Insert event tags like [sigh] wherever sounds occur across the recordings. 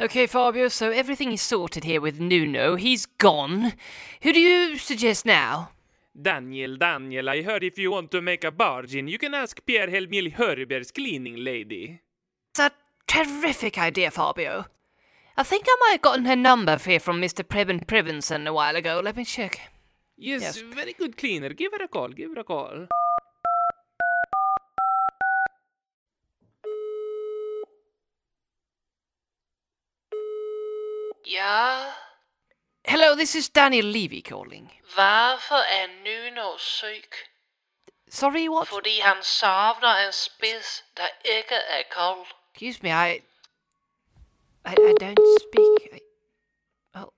Okay, Fabio, so everything is sorted here with Nuno. He's gone. Who do you suggest now? Daniel, Daniel, I heard if you want to make a bargain, you can ask Pierre Helmil Hörberg's cleaning lady. It's a terrific idea, Fabio. I think I might have gotten her number here from Mr. Preben Prevenson a while ago. Let me check. Yes, Yes. very good cleaner. Give her a call, give her a call. Ja, Hello, this is Daniel Levy calling. varför är Nuno syk? Sorry, what? Fordi han savner en spids, der ikke er kold. Excuse me, I. I, I don't speak. I, well,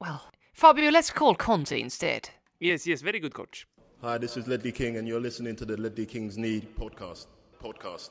well. Fabio, let's call Conte instead. Yes, yes, very good coach. Hi, this is Ledley King, and you're listening to the Ledley Kings Need podcast. Podcast.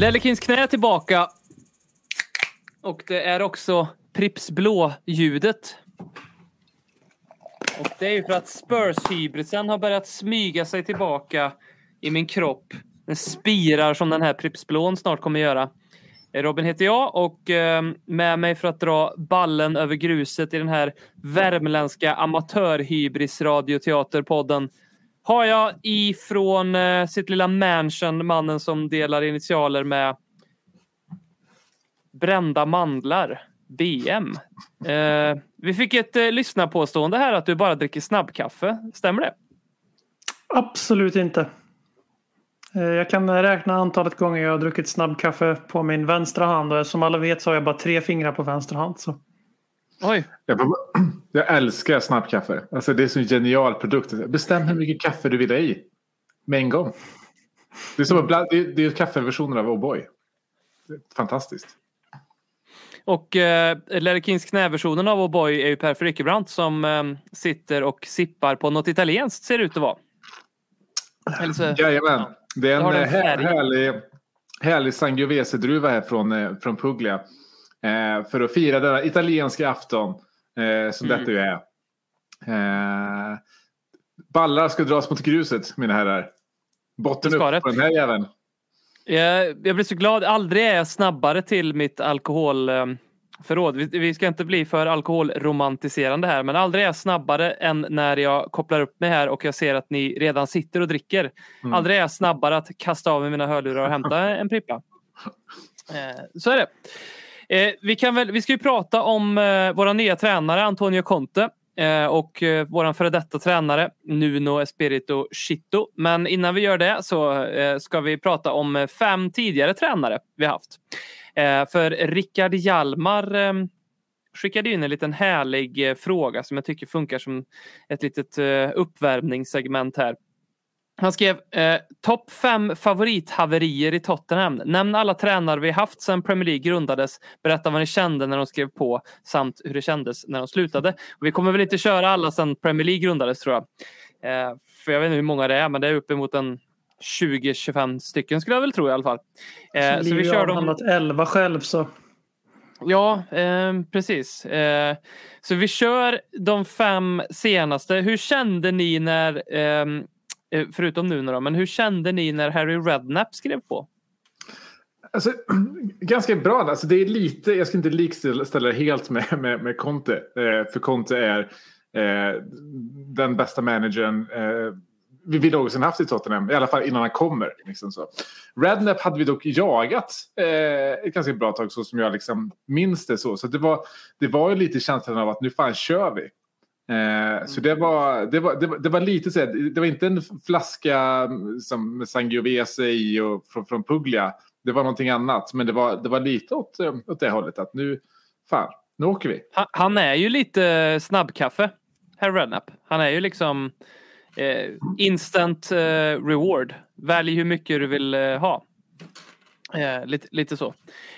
Lellekins knä är tillbaka. Och det är också Pripps blå-ljudet. Och det är ju för att Spurs-hybrisen har börjat smyga sig tillbaka i min kropp. Den spirar som den här Pripps blån snart kommer göra. Robin heter jag och ehm, med mig för att dra ballen över gruset i den här värmländska amatörhybris-radioteaterpodden har jag ifrån eh, sitt lilla mansion mannen som delar initialer med brända mandlar. BM. Eh, vi fick ett eh, lyssnarpåstående här att du bara dricker snabbkaffe. Stämmer det? Absolut inte. Eh, Jag kan räkna antalet gånger jag har druckit snabbkaffe på min vänstra hand och som alla vet så har jag bara tre fingrar på vänster hand. Så. Oj. Jag, [clears throat] jag älskar snabbkaffe. Alltså det är så en genial produkt. Bestäm hur mycket kaffe du vill ha i. Med en gång. Det är, som bland, det är, det är kaffeversionen av O'boy. Det är Fantastiskt. Och eh, Lerkins knäversionen av O'boy är ju Per Frykebrant som eh, sitter och sippar på något italienskt ser det ut att vara. Eller så, Jajamän. Det är Det en den eh, här, färgen. härlig, härlig Sangiovese-druva här från, eh, från Puglia. Eh, för att fira denna italienska afton. Eh, som Mm. detta ju är. Eh, ballar ska dras mot gruset mina herrar. Botten upp det. på den här jäveln. Jag, jag blir så glad. Aldrig är jag snabbare till mitt alkoholförråd. Vi, vi ska inte bli för alkoholromantiserande här, men aldrig är jag snabbare än när jag kopplar upp mig här och jag ser att ni redan sitter och dricker. Mm. Aldrig är jag snabbare att kasta av mig mina hörlurar och hämta en prippa. Eh, så är det. Eh, vi, kan väl, vi ska ju prata om eh, våra nya tränare Antonio Conte eh, och eh, vår före detta tränare Nuno Espirito Chito. Men innan vi gör det så eh, ska vi prata om eh, fem tidigare tränare vi haft. Eh, för Rickard Hjalmar eh, skickade in en liten härlig eh, fråga som jag tycker funkar som ett litet eh, uppvärmningssegment här. Han skrev eh, topp fem favorithaverier i Tottenham. Nämn alla tränare vi haft sedan Premier League grundades. Berätta vad ni kände när de skrev på samt hur det kändes när de slutade. Och vi kommer väl inte köra alla sedan Premier League grundades tror jag. Eh, för jag vet inte hur många det är men det är uppemot en 20-25 stycken skulle jag väl tro i alla fall. Eh, så vi kör dem. handlat 11 själv så. Ja, eh, precis. Eh, så vi kör de fem senaste. Hur kände ni när, ehm, eh, Eh, förutom nu då, men hur kände ni när Harry Redknapp skrev på? Alltså, [clears throat] ganska bra. Alltså, det är lite, jag ska inte likställa det helt med, med, med Conte. Eh, för Conte är eh, den bästa managern eh, vi vi någonsin haft i Tottenham. I alla fall innan han kommer. Liksom så. Rednap hade vi dock jagat eh, ett ganska bra tag så som jag liksom minns det så. Så det var, det var ju lite känslan av att nu fan kör vi. Eh, så det var, det, var, det, var, det var lite så här, det var inte en flaska som med Sangiovese i och från, från Puglia. Det var någonting annat. Men det var, det var lite åt, eh, åt det hållet att nu, fan, nu åker vi. Han, han är ju lite snabbkaffe, Harry Redknapp. Han är ju liksom eh, instant eh, reward. Välj hur mycket du vill eh, ha. Eh, lite, lite så.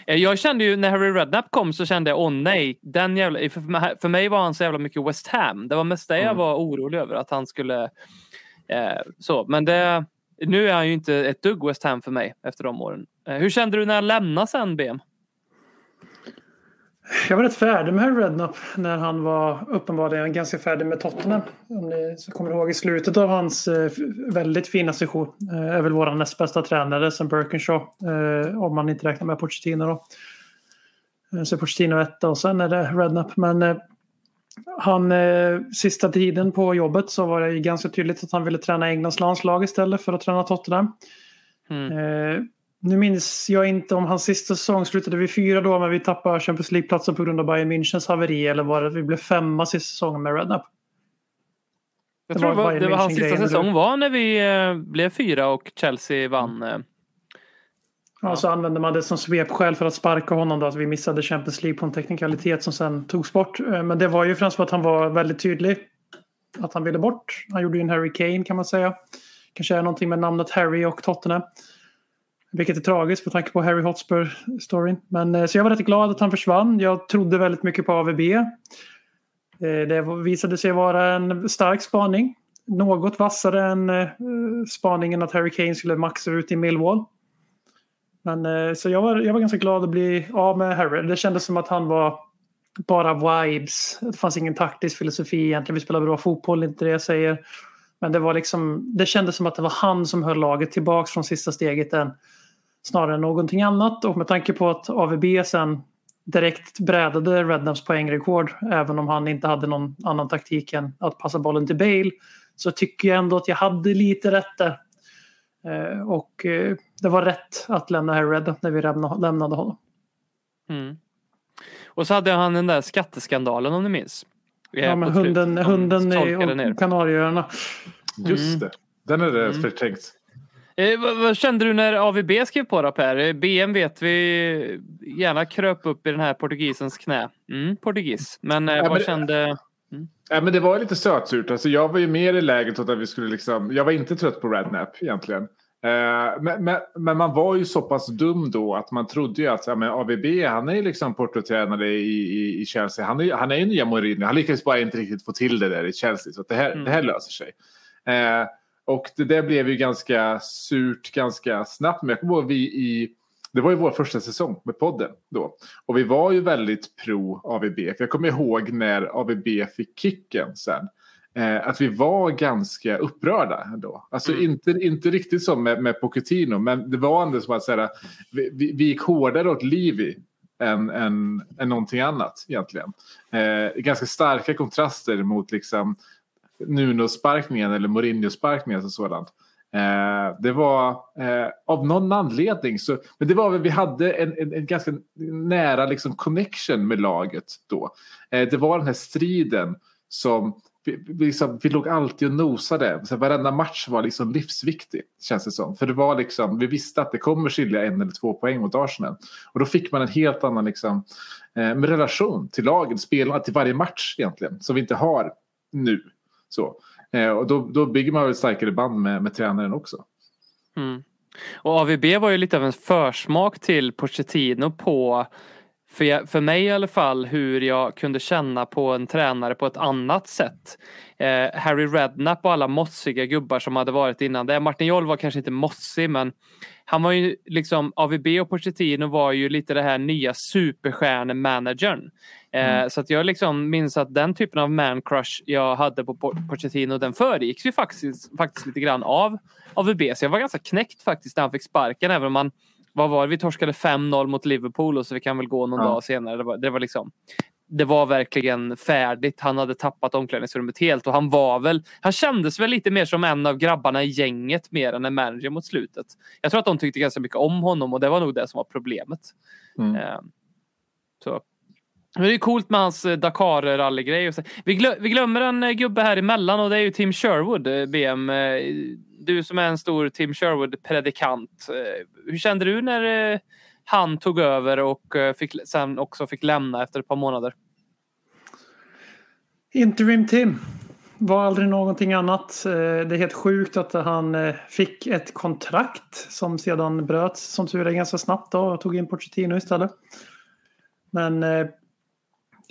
Eh, jag kände ju när Harry Redknapp kom så kände jag åh nej. Den jävla, för, för mig var han så jävla mycket West Ham. Det var mest det jag Mm. var orolig över att han skulle eh, så. Men det, nu är han ju inte ett dugg West Ham för mig efter de åren. Eh, hur kände du när han lämnade sen BM? Jag var rätt färdig med Redknapp när han var uppenbarligen ganska färdig med Tottenham. Om ni kommer ihåg i slutet av hans eh, väldigt fina session. Eh, är väl vår näst bästa tränare sen Birkinshaw. Eh, om man inte räknar med Pochettino då. Så Pochettino etta och sen är det Redknapp. Men han, sista tiden på jobbet så var det ju ganska tydligt att han ville träna Englands landslag istället för att träna Tottenham. Mm. Nu minns jag inte om hans sista säsong slutade vi fyra då men vi tappade Champions League-platsen på grund av Bayern Münchens haveri eller var det att vi blev femma sista säsongen med Redknapp? Jag Det tror var det var hans sista säsong var när vi eh, blev fyra och Chelsea vann. Eh, Ja, så använde man det som svepskäl för att sparka honom då att vi missade Champions League på en teknikalitet som sen togs bort. Eh, Men det var ju främst för att han var väldigt tydlig att han ville bort. Han gjorde ju en Harry Kane kan man säga. Kanske är någonting med namnet Harry och Tottenham. Vilket är tragiskt med tanke på Harry Hotspur-storyn. Men eh, så jag var rätt glad att han försvann. Jag trodde väldigt mycket på AVB. Eh, det visade sig vara en stark spaning. Något vassare än eh, spaningen att Harry Kane skulle maxa ut i Millwall. Men, så jag var, jag var ganska glad att bli av med Harry. Det kändes som att han var bara vibes. Det fanns ingen taktisk filosofi egentligen. Vi spelade bra fotboll, inte det jag säger. Men det, var liksom, det kändes som att det var han som höll laget tillbaka från sista steget än, snarare än någonting annat. Och med tanke på att AVB sen direkt brädade Redknapps poängrekord även om han inte hade någon annan taktik än att passa bollen till Bale så tycker jag ändå att jag hade lite rätt där. Eh, och eh, det var rätt att lämna Harry Redknapp när vi lämna- lämnade honom. mm. Och så hade han den där skatteskandalen om ni minns. Eh, Ja, men på slutet. hunden, De hunden i. Kanarieöarna. Just det. Den är det Mm. förträngt. Eh, vad, vad kände du när AVB skrev på då Per? Eh, BM vet vi gärna kröp upp i den här portugisens knä. Mm, portugis. Men eh, Ja, vad men kände... Ja, men det var lite sötsurt. Alltså, jag var ju mer i läget att vi skulle liksom... Jag var inte trött på Redknapp egentligen. Eh, men, men, men man var ju så pass dum då att man trodde ju att ja, men AVB, han är ju liksom portotränare i, i, i Chelsea. Han är, han är ju nya Mourinho. Han lyckades bara inte riktigt få till det där i Chelsea. Så det, här, Mm. det här löser sig. Eh, och det där blev ju ganska surt ganska snabbt. Men jag kommer ihåg vi i... Det var ju vår första säsong med podden då. Och vi var ju väldigt pro AVB. För jag kommer ihåg när AVB fick kicken sen. Eh, att vi var ganska upprörda ändå. Alltså Mm. inte, inte riktigt som med, med Pochettino. Men det var ändå som att säga, vi, vi, vi gick hårdare åt Livi än, än, än någonting annat egentligen. Eh, ganska starka kontraster mot liksom Nuno-sparkningen eller Mourinho-sparkningen och sådant. Eh, det var eh, av någon anledning så, men det var väl vi hade en, en, en ganska nära liksom connection med laget då. Eh, det var den här striden som vi, vi, liksom, vi låg alltid och nosade. Så varenda match var liksom livsviktig känns det som. För det var liksom, vi visste att det kommer skilja en eller två poäng mot Arsenal. Och då fick man en helt annan liksom, eh, relation till laget, spelarna, till varje match egentligen. Som vi inte har nu. Så. Eh, och då, då bygger man väl starkare band med, med tränaren också. Mm. Och AVB var ju lite av en försmak till Pochettino på för, jag, för mig i alla fall hur jag kunde känna på en tränare på ett annat sätt. Eh, Harry Redknapp och alla mossiga gubbar som hade varit innan det. Martin Joll var kanske inte mossig men han var ju liksom AVB och Pochettino var ju lite det här nya superstjärnemanagern. Eh, Så att jag liksom minns att den typen av man crush jag hade på Po- Pochettino den föregicks ju faktiskt, faktiskt lite grann av AVB. Så jag var ganska knäckt faktiskt när han fick sparken även om man vad var det? Vi torskade 5-0 mot Liverpool och så vi kan väl gå någon Ja. dag senare. Det var, det var liksom det var verkligen färdigt. Han hade tappat omklädningsrummet helt och han var väl, han kändes väl lite mer som en av grabbarna i gänget mer än en manager mot slutet. Jag tror att de tyckte ganska mycket om honom och det var nog det som var problemet. Mm. Eh, så. Men det är coolt med hans eh, Dakar-rallygrej. Vi, glö, vi glömmer en eh, gubbe här emellan och det är ju Tim Sherwood, eh, BM. Du som är en stor Tim Sherwood-predikant. Hur kände du när han tog över och fick, sen också fick lämna efter ett par månader? Interim Tim. var aldrig någonting annat. Det är helt sjukt att han fick ett kontrakt som sedan bröts som tur är ganska snabbt då och tog in Pochettino istället. Men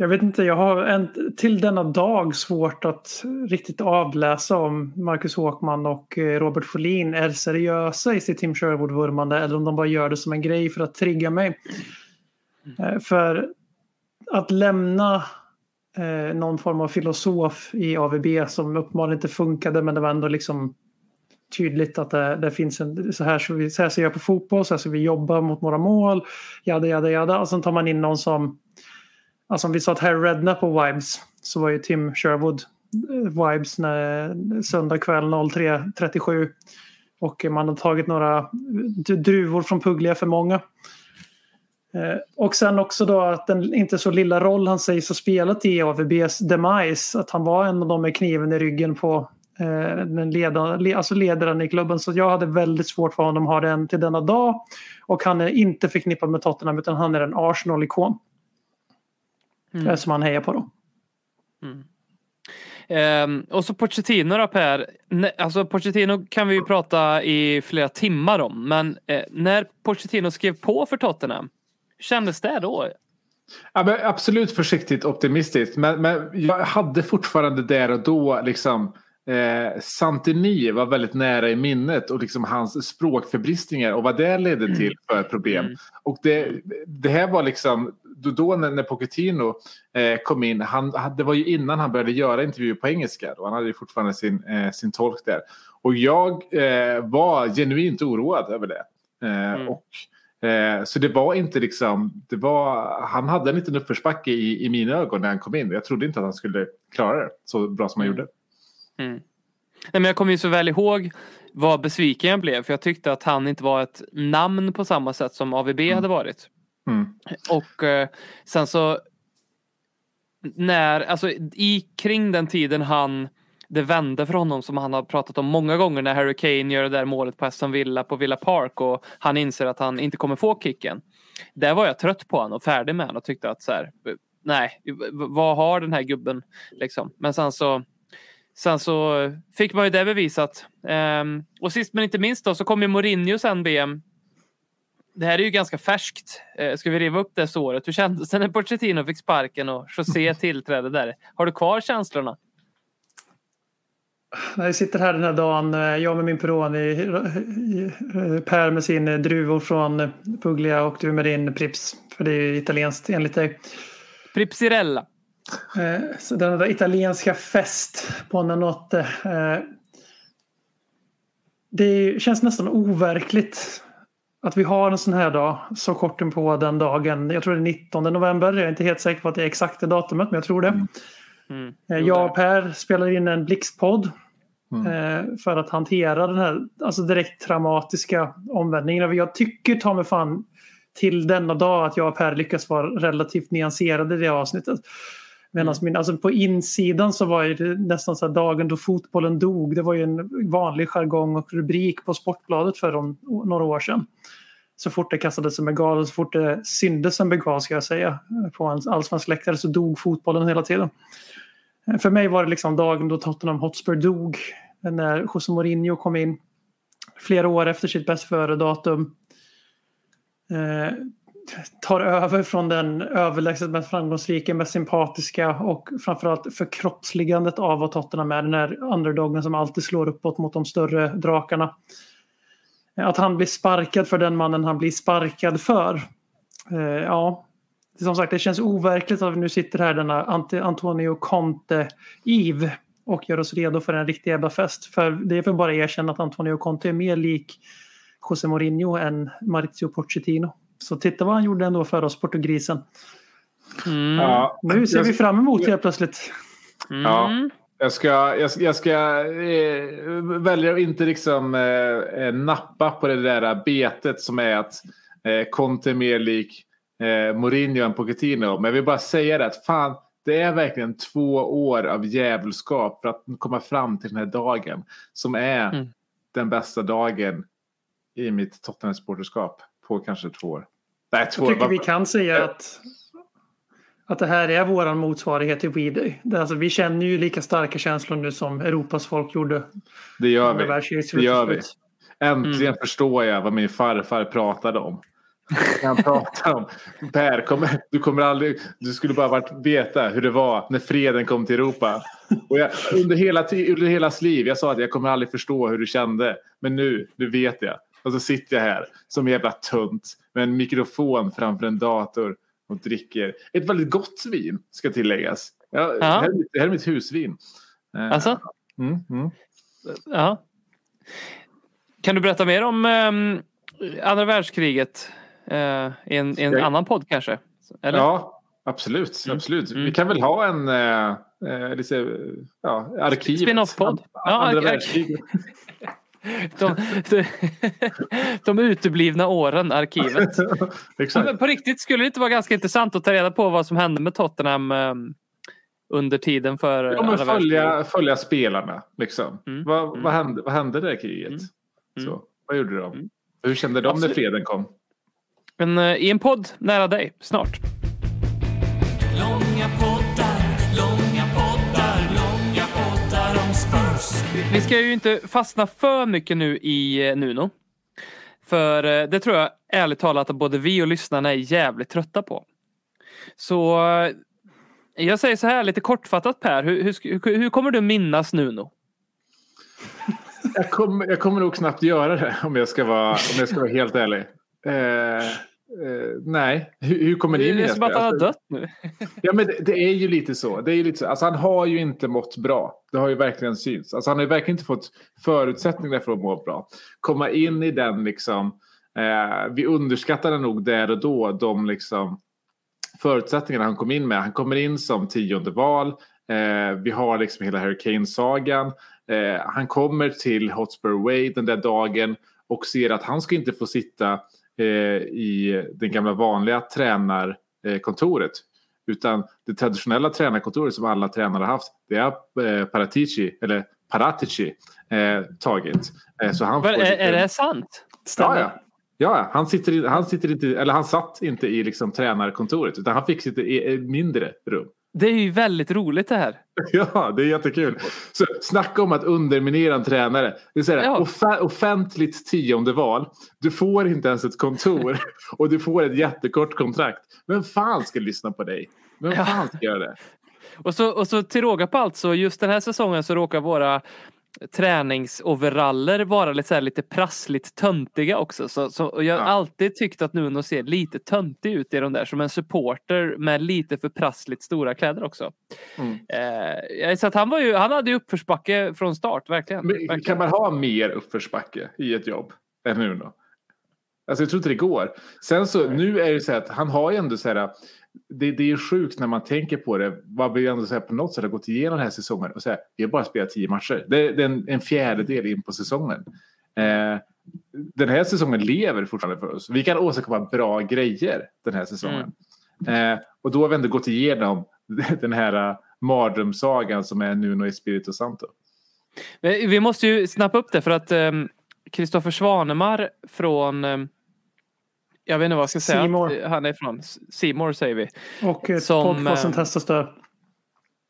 jag vet inte, jag har en, till denna dag svårt att riktigt avläsa om Marcus Håkman och eh, Robert Folin är seriösa i sitt Tim Sherwood-vurmande eller om de bara gör det som en grej för att trigga mig. Eh, för att lämna eh, någon form av filosof i AVB som uppenbarligen inte funkade men det var ändå liksom tydligt att det, det finns en, så här, ska vi, så här ser jag på fotboll, så här ska vi jobba mot våra mål, jada jada jada. Och sen tar man in någon som, alltså om vi sa att Harry Redknapp på Vibes så var ju Tim Sherwood eh, Vibes när, eh, söndag kväll 03.37 och man har tagit några eh, druvor från Puglia för många. Eh, Och sen också då att den inte så lilla roll han sägs ha spelat i AVBs demise. Att han var en av dem med kniven i ryggen på eh, den ledaren, alltså ledaren i klubben. Så jag hade väldigt svårt för honom att ha den till denna dag. Och han är inte förknippad med Tottenham utan han är en Arsenal-ikon. Mm. Det är som han hejar på då. Ehm, och så Pochettino då Per. Ne- Alltså Pochettino kan vi ju prata i flera timmar om. Men eh, när Pochettino skrev på för Tottenham. Hur kändes det då? Ja, men absolut försiktigt optimistiskt. Men, men jag hade fortfarande där och då liksom eh, Santini var väldigt nära i minnet och liksom hans språkförbristningar och vad det ledde till för problem. Mm. Och det, det här var liksom då, när, när Pochettino eh, kom in, han, det var ju innan han började göra intervjuer på engelska. Då. Han hade ju fortfarande sin, eh, sin tolk där. Och jag eh, var genuint oroad över det. Eh, Mm. och Eh, så det var inte liksom, det var, han hade en liten uppförsbacke i, i mina ögon när han kom in. Jag trodde inte att han skulle klara det så bra som han Mm. gjorde. Nej, men jag kommer ju så väl ihåg vad besviken jag blev. För jag tyckte att han inte var ett namn på samma sätt som AVB hade varit. Mm. Och eh, sen så när, alltså i kring den tiden han det vände för honom som han har pratat om många gånger när Harry Kane gör det där målet på Aston Villa på Villa Park och han inser att han inte kommer få kicken. Där var jag trött på honom och färdig med honom och tyckte att så här, nej, vad har den här gubben liksom? Men sen så Sen så fick man ju det bevisat. Um, och sist men inte minst då så kom ju Mourinho sen BM. Det här är ju ganska färskt. Eh, ska vi riva upp det såret? Hur kändes det när Pochettino fick sparken och José [laughs] tillträdde där? Har du kvar känslorna? När jag sitter här den här dagen, eh, jag med min Peroni, eh, Per med sin druvor från Puglia och du med din Prips. För det är ju italienskt enligt dig. Pripsirella. Så den där italienska fest på eh, Det känns nästan overkligt att vi har en sån här dag så kort på den dagen. Jag tror det är 19 november. Jag är inte helt säker på att det är exakt det datumet men jag tror det. Mm. Eh, Jag och Per spelar in en blixtpodd Mm. eh, för att hantera den här alltså direkt traumatiska omvändningen. Jag tycker ta mig fan till denna dag att jag och Per lyckas vara relativt nyanserade i det avsnittet. Medan min, alltså på insidan så var det nästan så här dagen då fotbollen dog. Det var ju en vanlig jargong och rubrik på Sportbladet för några år sedan. Så fort det kastades en bengal och så fort det syndes en bengal ska jag säga på en allsvensk läktare så dog fotbollen hela tiden. För mig var det liksom dagen då Tottenham Hotspur dog. När José Mourinho kom in. Flera år efter sitt bäst före-datum. Eh, tar över från den överlägset mest framgångsrika, mest sympatiska och framförallt förkroppsligandet av vad Tottenham är. Den här underdogen som alltid slår uppåt mot de större drakarna. Att han blir sparkad för den mannen han blir sparkad för. Eh, ja, som sagt, det känns overkligt att vi nu sitter här denna Antonio Conte-Eve och gör oss redo för en riktig jävla fest. För det är för bara att erkänna att Antonio Conte är mer lik José Mourinho än Maurizio Pochettino. Så titta vad han gjorde ändå för oss, portugrisen. Mm. Ja, Nu ser jag- vi fram emot helt plötsligt. Mm. Ja. Jag ska, jag, jag ska eh, välja att inte liksom eh, eh, nappa på det där betet som är att eh, Conte mer lik eh, Mourinho än Pochettino. Men jag vill bara säga det att fan, det är verkligen två år av djävulskap för att komma fram till den här dagen. Som är Mm. den bästa dagen i mitt Tottenham-supporterskap på kanske två år. Nej, två Jag tycker år. vi kan säga att att det här är våran motsvarighet till We-Day. Alltså, vi känner ju lika starka känslor nu som Europas folk gjorde. Det gör vi. Det gör vi. Äntligen förstår jag vad min farfar pratade om. Han pratade om Per, kom, du kommer aldrig, du skulle bara varit veta hur det var när freden kom till Europa. Och jag, under, hela, under hela liv, jag sa att jag kommer aldrig förstå hur du kände. Men nu, nu vet jag. Och så sitter jag här som en jävla tunt med en mikrofon framför en dator och dricker ett väldigt gott vin, ska tilläggas. Ja, Det, här är, mitt- här är mitt husvin. Eh, Alltså? Mm, mm. Ja. Kan du berätta mer om um, andra världskriget eh, i en, i en Jag- annan podd kanske? Eller? Ja, absolut. absolut. Mm. Vi kan väl ha en eh, eh, lite, ja, arkivet. Spin-off-podd. Ja, Andra ark- världskriget. [laughs] De, de, de uteblivna åren, arkivet. [laughs] Ja, Exakt. men på riktigt skulle det inte vara ganska intressant att ta reda på vad som hände med Tottenham eh, under tiden för Ja, men följa, följa spelarna. Liksom. Mm. Vad, Mm. vad, hände, vad hände här kriget? Mm. Så, vad gjorde de? Mm. Hur kände de när Absolut. freden kom? Men eh, i en podd nära dig, snart. Långa poddar, Vi ska ju inte fastna för mycket nu i eh, Nuno. För eh, det tror jag ärligt talat att både vi och lyssnarna är jävligt trötta på. Så eh, jag säger så här lite kortfattat Per, hur, hur, hur kommer du minnas Nuno? Jag kommer, jag kommer nog knappt göra det om jag ska vara, om jag ska vara helt ärlig. Eh, eh, nej, hur, hur kommer ni Det är som att han har Alltså, dött nu. [laughs] Ja, men det, det är ju lite så. Det är ju lite så. Alltså, han har ju inte mått bra. Det har ju verkligen synts. Alltså, han har ju verkligen inte fått förutsättningar för att må bra. Komma in i den liksom. Eh, vi underskattade nog där och då de liksom förutsättningarna han kom in med. Han kommer in som tionde val. Eh, vi har liksom hela Hurricane-sagan. Eh, han kommer till Hotspur Way den där dagen och ser att han ska inte få sitta i den gamla vanliga tränarkontoret. Utan det traditionella tränarkontoret som alla tränare har haft, det har eh, Paratici, eller Paratici, eh, tagit. Eh, så han Men, får är, lite- är det sant? Ja, ja. Ja, han, sitter, han, sitter inte, eller han satt inte i liksom tränarkontoret utan han fick sitta i mindre rum. Det är ju väldigt roligt det här. [laughs] Ja, det är jättekul. Så snacka om att underminera en tränare. Det är så här, Ja. offe- offentligt tionde val. Du får inte ens ett kontor [laughs] och du får ett jättekort kontrakt. Vem fan ska lyssna på dig? Vem Ja. fan ska göra det? Och så, och så till råga på allt så just den här säsongen så råkar våra träningsoveraller vara lite, så här, lite prassligt töntiga också. Så, så, jag har Ja. alltid tyckt att Nuno ser lite töntig ut i de där som en supporter med lite för prassligt stora kläder också. Mm. Eh, så att han, var ju, han hade ju uppförsbacke från start, verkligen. Men, verkligen. kan man ha mer uppförsbacke i ett jobb än nu då? Alltså jag tror inte det går. Sen så nu är det så här att han har ju ändå så här. Det, det är ju sjukt när man tänker på det. Vad vi ändå så här på något sätt har gått igenom den här säsongen och så här, vi har bara spelat tio matcher. Det, det är en, en fjärdedel in på säsongen. Eh, den här säsongen lever fortfarande för oss. Vi kan åstadkomma bra grejer den här säsongen. Eh, och då har vi ändå gått igenom [laughs] den här uh, mardrömssagan som är Nuno Espirito Santo. Men Vi måste ju snappa upp det för att Kristoffer Svanemar från ehm, jag vet inte vad jag ska säga. Att Han är från Simor säger vi. Och eh, Som, podcasten eh, Testa Stö.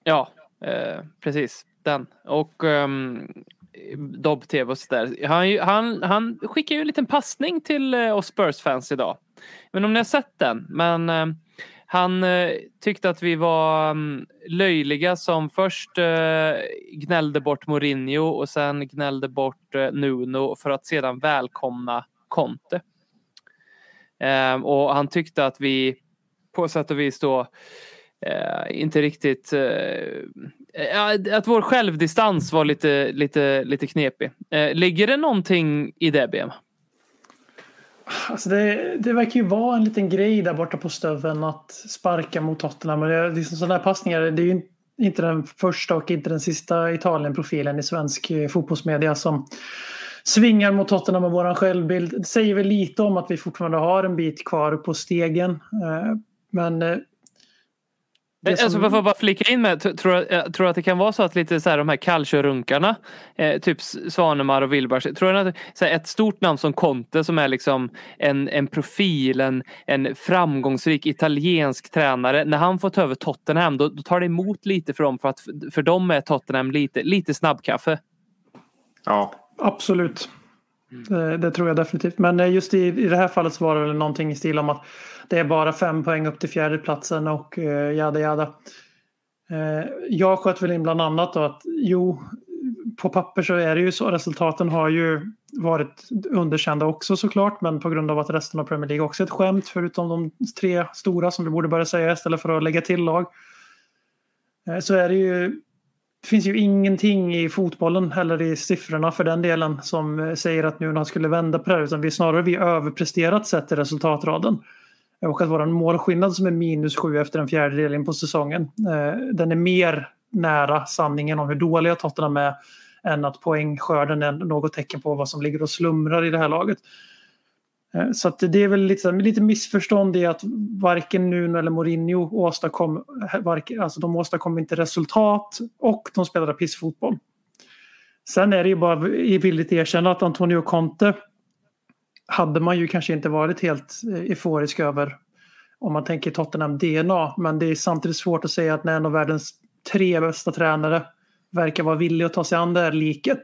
Ja, eh, precis. Den. Och um, Dobb-TV och sådär. Han, han, han skickar ju en liten passning till eh, oss Spurs-fans idag. Men om ni har sett den. Men eh, han eh, tyckte att vi var um, löjliga som först eh, gnällde bort Mourinho och sen gnällde bort eh, Nuno för att sedan välkomna Conte. Eh, och han tyckte att vi på sätt och vis då eh, inte riktigt... Eh, att vår självdistans var lite, lite, lite knepig. Eh, ligger det någonting i det, BM? Alltså det, det verkar ju vara en liten grej där borta på Stöven att sparka mot Tottenham. Men det, liksom sådana här passningar, det är ju inte den första och inte den sista Italien-profilen i svensk eh, fotbollsmedia som svingar mot Tottenham och våran självbild. Det säger väl lite om att vi fortfarande har en bit kvar på stegen. Eh, Men eh, Det Alltså, som- jag får bara flika in med, tror jag, tror att det kan vara så att lite så här, de här kallkörrunkarna, eh, typ Svanemar och Wilbars, tror jag att så här, ett stort namn som Conte som är liksom en, en profil, en, en framgångsrik italiensk tränare, när han får ta över Tottenham då, då tar det emot lite för dem för att för dem är Tottenham lite, lite snabbkaffe. Ja, Absolut. Det, det tror jag definitivt. Men eh, just i, i det här fallet så var det väl någonting i stil om att det är bara fem poäng upp till fjärdeplatsen och uh, jada jada. Eh, jag sköt väl in bland annat då att jo, på papper så är det ju så. Resultaten har ju varit underkända också såklart. Men på grund av att resten av Premier League också är ett skämt. Förutom de tre stora som vi borde börja säga istället för att lägga till lag. Eh, så är det ju det finns ju ingenting i fotbollen eller i siffrorna för den delen som eh, säger att nu när han skulle vända på det här. Utan vi snarare vi överpresterat sett i resultatraden. Och att vår målskillnad som är minus sju efter en fjärdedel in på säsongen. eh, Den är mer nära sanningen om hur dåliga Tottenham är än att poängskörden är något tecken på vad som ligger och slumrar i det här laget. Eh, så att det är väl lite, lite missförstånd i att varken Nuno eller Mourinho åstadkom, eh, alltså de åstadkom inte resultat och de spelade pissfotboll. Sen är det ju bara i villigt erkänna att Antonio Conte hade man ju kanske inte varit helt eh, euforisk över om man tänker Tottenham DNA. Men det är samtidigt svårt att säga att när en av världens tre bästa tränare verkar vara villig att ta sig an det här liket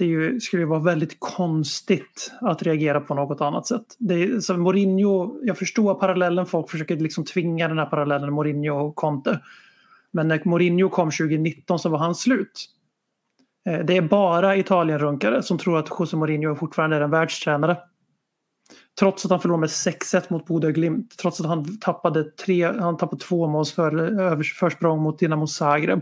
det ju, skulle ju vara väldigt konstigt att reagera på något annat sätt. Det så Mourinho, jag förstår parallellen, folk försöker liksom tvinga den här parallellen Mourinho och Conte. Men när Mourinho kom 2019 så var han slut. Eh, det är bara Italienrunkare som tror att José Mourinho fortfarande är en världstränare. Trots att han förlorade med 6-1 mot Bodø Glimt. Trots att han tappade, tre, han tappade två måls för, försprång mot Dinamo Zagreb.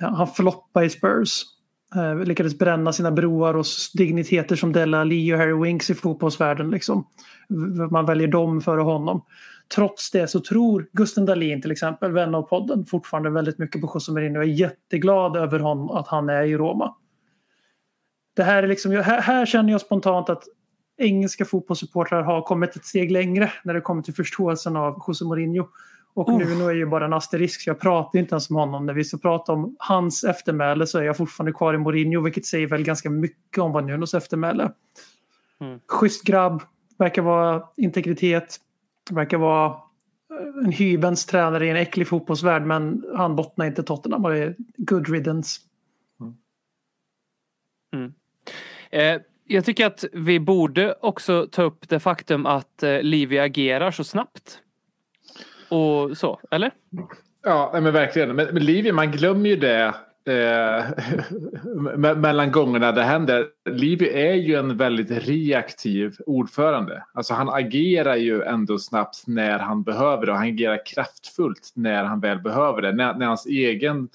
Eh, han floppade i Spurs. Eh, lyckades bränna sina broar och digniteter som Della Lee och Harry Winks i fotbollsvärlden. Liksom. Man väljer dem före honom. Trots det så tror Gusten Dahlin till exempel, vän av podden, fortfarande väldigt mycket på José Mourinho och är jätteglad över honom, att han är i Roma. Det här, är liksom, här, här känner jag spontant att engelska fotbollssupportrar har kommit ett steg längre när det kommer till förståelsen av José Mourinho. Och Oh. Nuno är ju bara en asterisk, så jag pratar inte ens om honom. När vi ska prata om hans eftermäle så är jag fortfarande kvar i Mourinho, vilket säger väl ganska mycket om vad Nunos eftermäle. Mm. Schysst grabb, verkar vara integritet, verkar vara eh, en hyvens tränare i en äcklig fotbollsvärld, men han bottnar inte Tottenham och det är good riddance. Eh, jag tycker att vi borde också ta upp det faktum att eh, Livia agerar så snabbt. Och så, eller? Ja, men verkligen. Men, men Livia, man glömmer ju det eh, [laughs] mellan gångerna det händer. Livia är ju en väldigt reaktiv ordförande. Alltså han agerar ju ändå snabbt när han behöver det och han agerar kraftfullt när han väl behöver det. När, när hans egen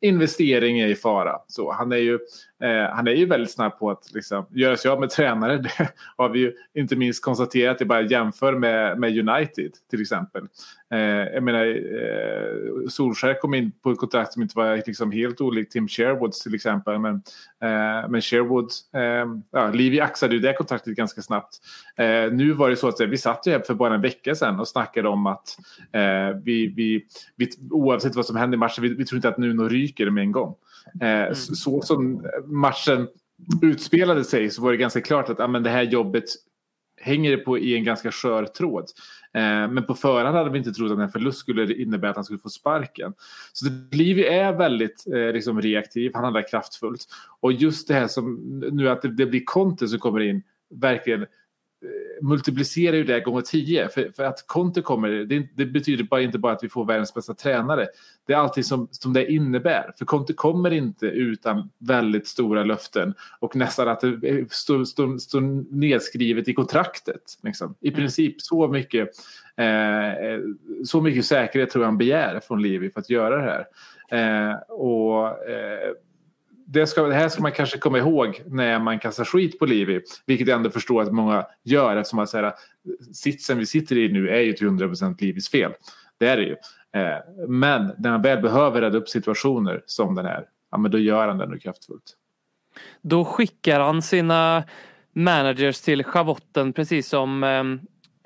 investering är i fara. Så han är ju, eh, han är ju väldigt snabb på att liksom, göra sig av med tränare. [laughs] Det har vi ju inte minst konstaterat. Det bara jämför med, med United till exempel. Eh, jag menar, eh, Solskjaer kom in på ett kontrakt som inte var liksom helt olikt Tim Sherwoods till exempel. Men, eh, men Sherwood, eh, ja, Levy axade ju det kontraktet ganska snabbt. Eh, nu var det så att eh, vi satt ju här för bara en vecka sedan och snackade om att eh, vi, vi, vi, oavsett vad som händer i matchen, vi, vi tror inte att Nuno ryker med en gång. Eh, så, så som matchen utspelade sig så var det ganska klart att men det här jobbet hänger på i en ganska skör tråd. Eh, men på förhand hade vi inte trott att en förlust skulle innebära att han skulle få sparken. Så det, Livy är väldigt eh, liksom reaktiv, han handlar kraftfullt. Och just det här som nu att det, det blir Conte som kommer in, verkligen multiplicerar ju det gånger tio. För, för att Conte kommer, det, det betyder bara, inte bara att vi får världens bästa tränare. Det är allting som, som det innebär. För Conte kommer inte utan väldigt stora löften och nästan att det står, står, står nedskrivet i kontraktet. Liksom. I princip så mycket, eh, så mycket säkerhet tror jag han begär från Livi för att göra det här. Eh, och eh, det, ska, det här ska man kanske komma ihåg när man kastar skit på Livi. Vilket jag ändå förstår att många gör eftersom att säga, sitsen vi sitter i nu är ju till 100% Livis fel. Det är det ju. Eh, men när han väl behöver rädda upp situationer som den här, ja men då gör han det ändå kraftfullt. Då skickar han sina managers till schavotten precis som eh,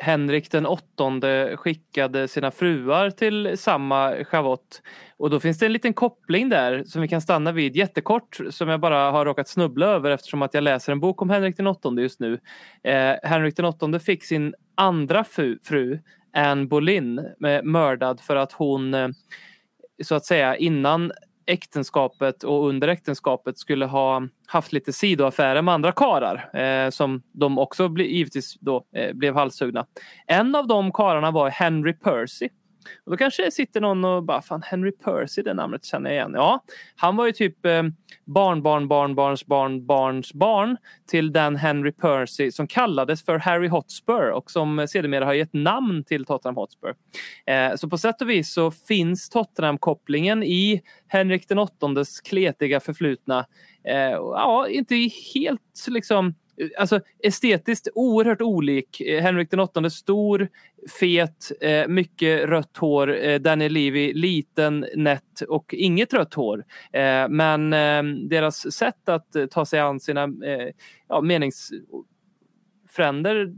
Henrik den åttonde skickade sina fruar till samma schavott. Och då finns det en liten koppling där som vi kan stanna vid jättekort som jag bara har råkat snubbla över eftersom att jag läser en bok om Henrik den åttonde just nu. Eh, Henrik den åttonde fick sin andra fru, fru Anne Boleyn mördad för att hon eh, så att säga innan äktenskapet och under äktenskapet skulle ha haft lite sidoaffärer med andra karar eh, som de också bli, givetvis då eh, blev halshuggna. En av de kararna var Henry Percy och då kanske sitter någon och bara, fan Henry Percy, det namnet känner jag igen. Ja, han var ju typ eh, barnbarn, barnbarns, barn, barns barn till den Henry Percy som kallades för Harry Hotspur och som sedermera har gett namn till Tottenham Hotspur. Eh, så på sätt och vis så finns Tottenham-kopplingen i Henrik den åttondes kletiga förflutna. Eh, ja, inte helt liksom Alltså estetiskt oerhört olik. Eh, Henrik den åttonde stor, fet, eh, mycket rött hår. Eh, Daniel Levy liten, nätt och inget rött hår. Men deras sätt att ta sig an sina ja, meningsfränder,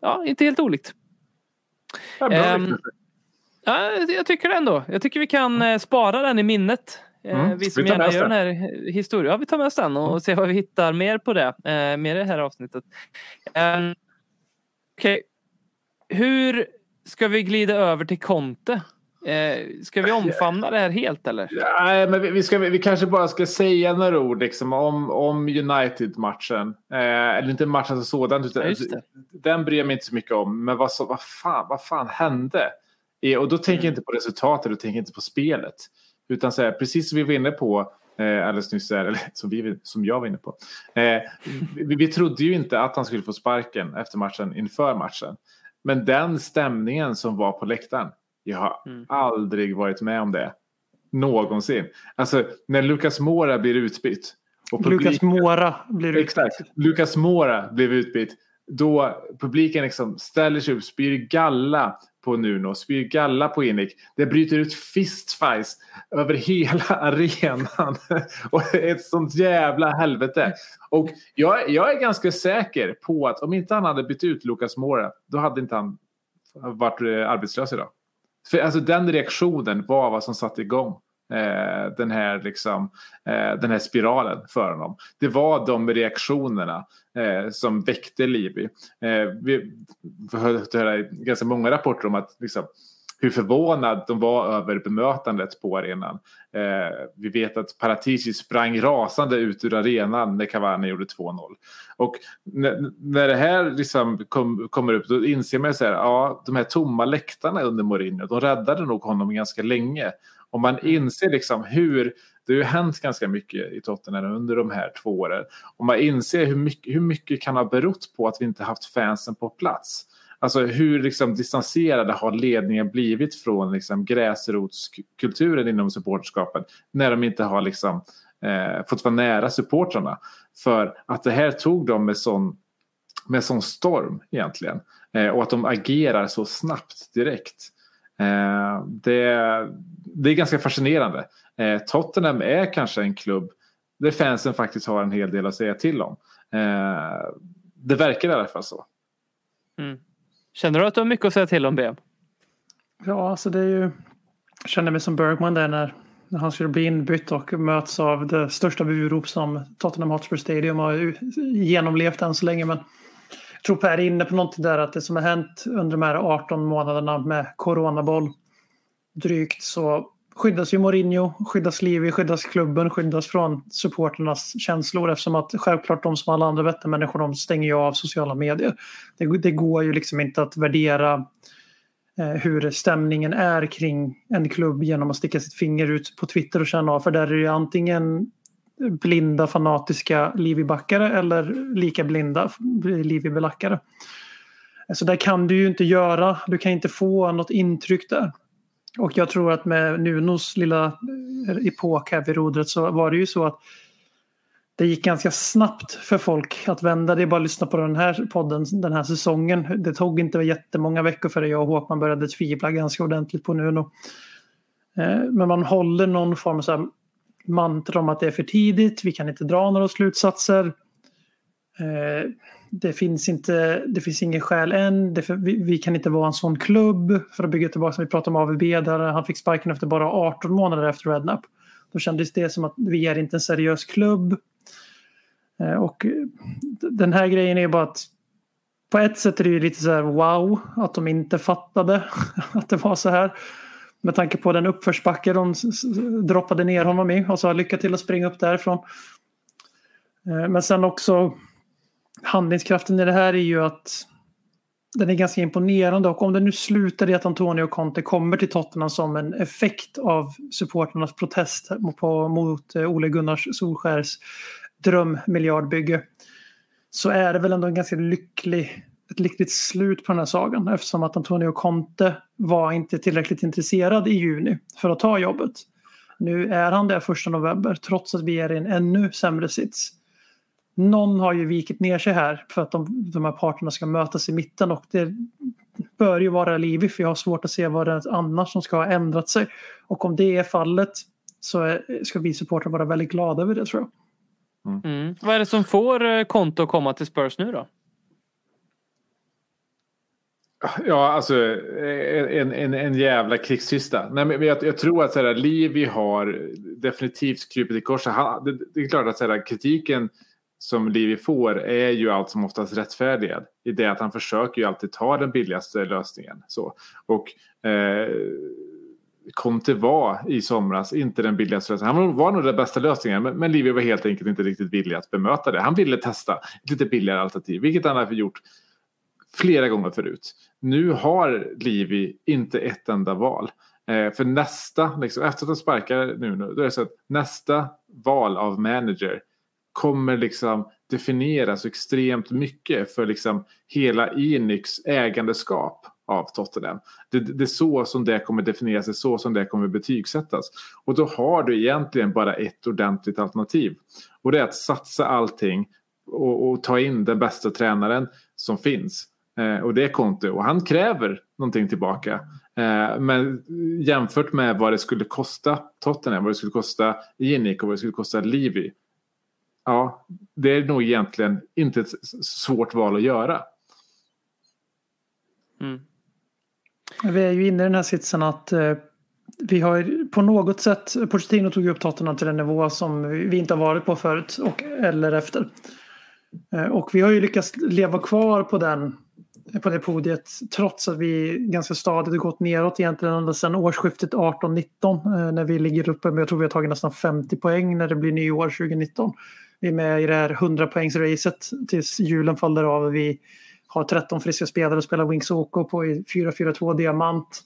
ja, inte helt olikt. Ja, bra, um, ja, jag tycker det ändå. Jag tycker vi kan spara den i minnet. Mm. Vi som vi gärna gör den här historien. Ja, vi tar med oss den och mm. ser vad vi hittar mer på det. Eh, mer i det här avsnittet. Eh, Okej. Okay. Hur ska vi glida över till Conte? Eh, ska vi omfamna det här helt eller? Nej, men vi, vi, ska, vi kanske bara ska säga några ord liksom, om, om United-matchen. Eh, eller inte matchen som sådan. Utan, ja, den bryr jag mig inte så mycket om. Men vad, så, vad, fan, vad fan hände? Eh, och då tänker jag mm. inte på resultatet, och tänker inte på spelet. Utan så här, precis som vi var inne på eh, alldeles nyss, eller [laughs] som, vi, som jag var inne på. Eh, vi, vi trodde ju inte att han skulle få sparken efter matchen inför matchen. Men den stämningen som var på läktaren, jag har mm. aldrig varit med om det. Någonsin. Alltså när Lucas Mora blir utbytt. Och publiken, Lucas Mora blir utbytt. Exakt, Lucas Mora blev utbytt. Då publiken liksom ställer sig upp, spyr galla på Nuno, spyr galla på Inik. Det bryter ut fistfights över hela [laughs] arenan. [laughs] och ett sånt jävla helvete. Och jag, jag, är ganska säker på att om inte han hade bytt ut Lucas Moura, då hade inte han varit eh, arbetslös idag. För alltså den reaktionen var vad som satte igång eh, den, här, liksom, eh, den här spiralen för honom. Det var de reaktionerna eh, som väckte Liby. Eh, vi har hört ganska många rapporter om att liksom, hur förvånad de var över bemötandet på arenan. Eh, vi vet att Paratici sprang rasande ut ur arenan när Cavani gjorde 2-0. Och när, när det här liksom kom, kommer upp då inser man att ja, de här tomma läktarna under Mourinho, de räddade nog honom ganska länge. Om man mm. inser liksom hur det har ju hänt ganska mycket i Tottenham under de här två åren. Om man inser hur mycket, hur mycket kan ha berott på att vi inte haft fansen på plats. Alltså hur liksom distanserade har ledningen blivit från liksom gräsrotskulturen inom supporterskapet när de inte har liksom, eh, fått vara nära supportrarna. För att det här tog dem med sån, med sån storm egentligen. Eh, och att de agerar så snabbt direkt. Eh, det, det är ganska fascinerande. Eh, Tottenham är kanske en klubb där fansen faktiskt har en hel del att säga till om. Eh, det verkar i alla fall så. Mm. Känner du att du har mycket att säga till om BM? Ja, alltså det är ju... Jag känner mig som Bergman där när, när han skulle bli inbytt och möts av det största burop som Tottenham Hotspur Stadium har genomlevt än så länge. Men tror Per är inne på någonting där att det som har hänt under de här 18 månaderna med coronaboll drygt så skyddas ju Mourinho, skyddas Livi, skyddas klubben, skyddas från supporternas känslor eftersom att självklart de som alla andra vettemänniskor de stänger ju av sociala medier. Det, det går ju liksom inte att värdera eh, hur stämningen är kring en klubb genom att sticka sitt finger ut på Twitter och känna av för där är det ju antingen blinda fanatiska Livi-backare eller lika blinda Livi-belackare. Så där kan du ju inte göra, du kan inte få något intryck där. Och jag tror att med Nunos lilla eh, epok här vid rodret så var det ju så att det gick ganska snabbt för folk att vända. Det är bara att lyssna på den här podden den här säsongen. Det tog inte jättemånga veckor före jag och Håkman började tvivla ganska ordentligt på Nuno. Eh, men man håller någon form av mantra om att det är för tidigt, vi kan inte dra några slutsatser. Eh, det finns inte, det finns ingen skäl än. Det, vi, vi, kan inte vara en sån klubb för att bygga tillbaka. Som vi pratade om AVB där han fick sparken efter bara 18 månader efter Rednap. Då kändes det som att vi är inte en seriös klubb. Eh, och den här grejen är bara att på ett sätt är det ju lite så här wow att de inte fattade [laughs] att det var så här. Med tanke på den uppförsbacke de droppade ner honom i. Och sa lycka till att springa upp därifrån. Eh, men sen också handlingskraften i det här är ju att den är ganska imponerande. Och om det nu slutar i att Antonio Conte kommer till Tottenham som en effekt av supporternas protest mot eh, Ole Gunnars Solskärs drömmiljardbygge så är det väl ändå en ganska lycklig, ett lyckligt slut på den här sagan. Eftersom att Antonio Conte var inte tillräckligt intresserad i juni för att ta jobbet. Nu är han där första november trots att vi är i en ännu sämre sits någon har ju vikit ner sig här för att de, de här parterna ska mötas i mitten och det bör ju vara Livi för jag har svårt att se vad det är annars som ska ha ändrat sig. Och om det är fallet så är, ska vi supportrar vara väldigt glada över det tror jag. Mm. Mm. Vad är det som får Konto att komma till Spurs nu då? Ja, alltså eh, en, en, en jävla krigskista. Nej, men jag, jag tror att så här, Livi har definitivt krupit i korset. Det, det, är klart att så här, kritiken som Livi får är ju allt som oftast rättfärdigad. I det att han försöker ju alltid ta den billigaste lösningen. Så. Och eh, Conte var i somras inte den billigaste lösningen. Han var nog den bästa lösningen men, men Livi var helt enkelt inte riktigt villig att bemöta det. Han ville testa ett lite billigare alternativ vilket han har gjort flera gånger förut. Nu har Livi inte ett enda val. Eh, för nästa, liksom, efter att han sparkar nu, då är det så att nästa val av manager kommer liksom definiera så extremt mycket för liksom hela Enix ägandeskap av Tottenham. Det, det, är så som det kommer definieras, det är så som det kommer betygsättas. Och då har du egentligen bara ett ordentligt alternativ. Och det är att satsa allting och, och ta in den bästa tränaren som finns. Eh, och det är Conte och han kräver någonting tillbaka. Eh, men jämfört med vad det skulle kosta Tottenham, vad det skulle kosta Enic och vad det skulle kosta Livi ja, det är nog egentligen inte ett svårt val att göra. Mm. Vi är ju inne i den här sitsen att eh, vi har på något sätt, Pochettino tog upp Tottenham till en nivå som vi inte har varit på förut och, eller efter. Och vi har ju lyckats leva kvar på den på det podiet trots att vi ganska stadigt har gått neråt egentligen ända sedan årsskiftet 18-19 eh, när vi ligger uppe med, jag tror vi har tagit nästan 50 poäng när det blir nyår 2019. Vi är med i det här 100 poängsracet tills julen faller av. Vi har 13 friska spelare och spelar Wings Oko på 4-4-2 diamant.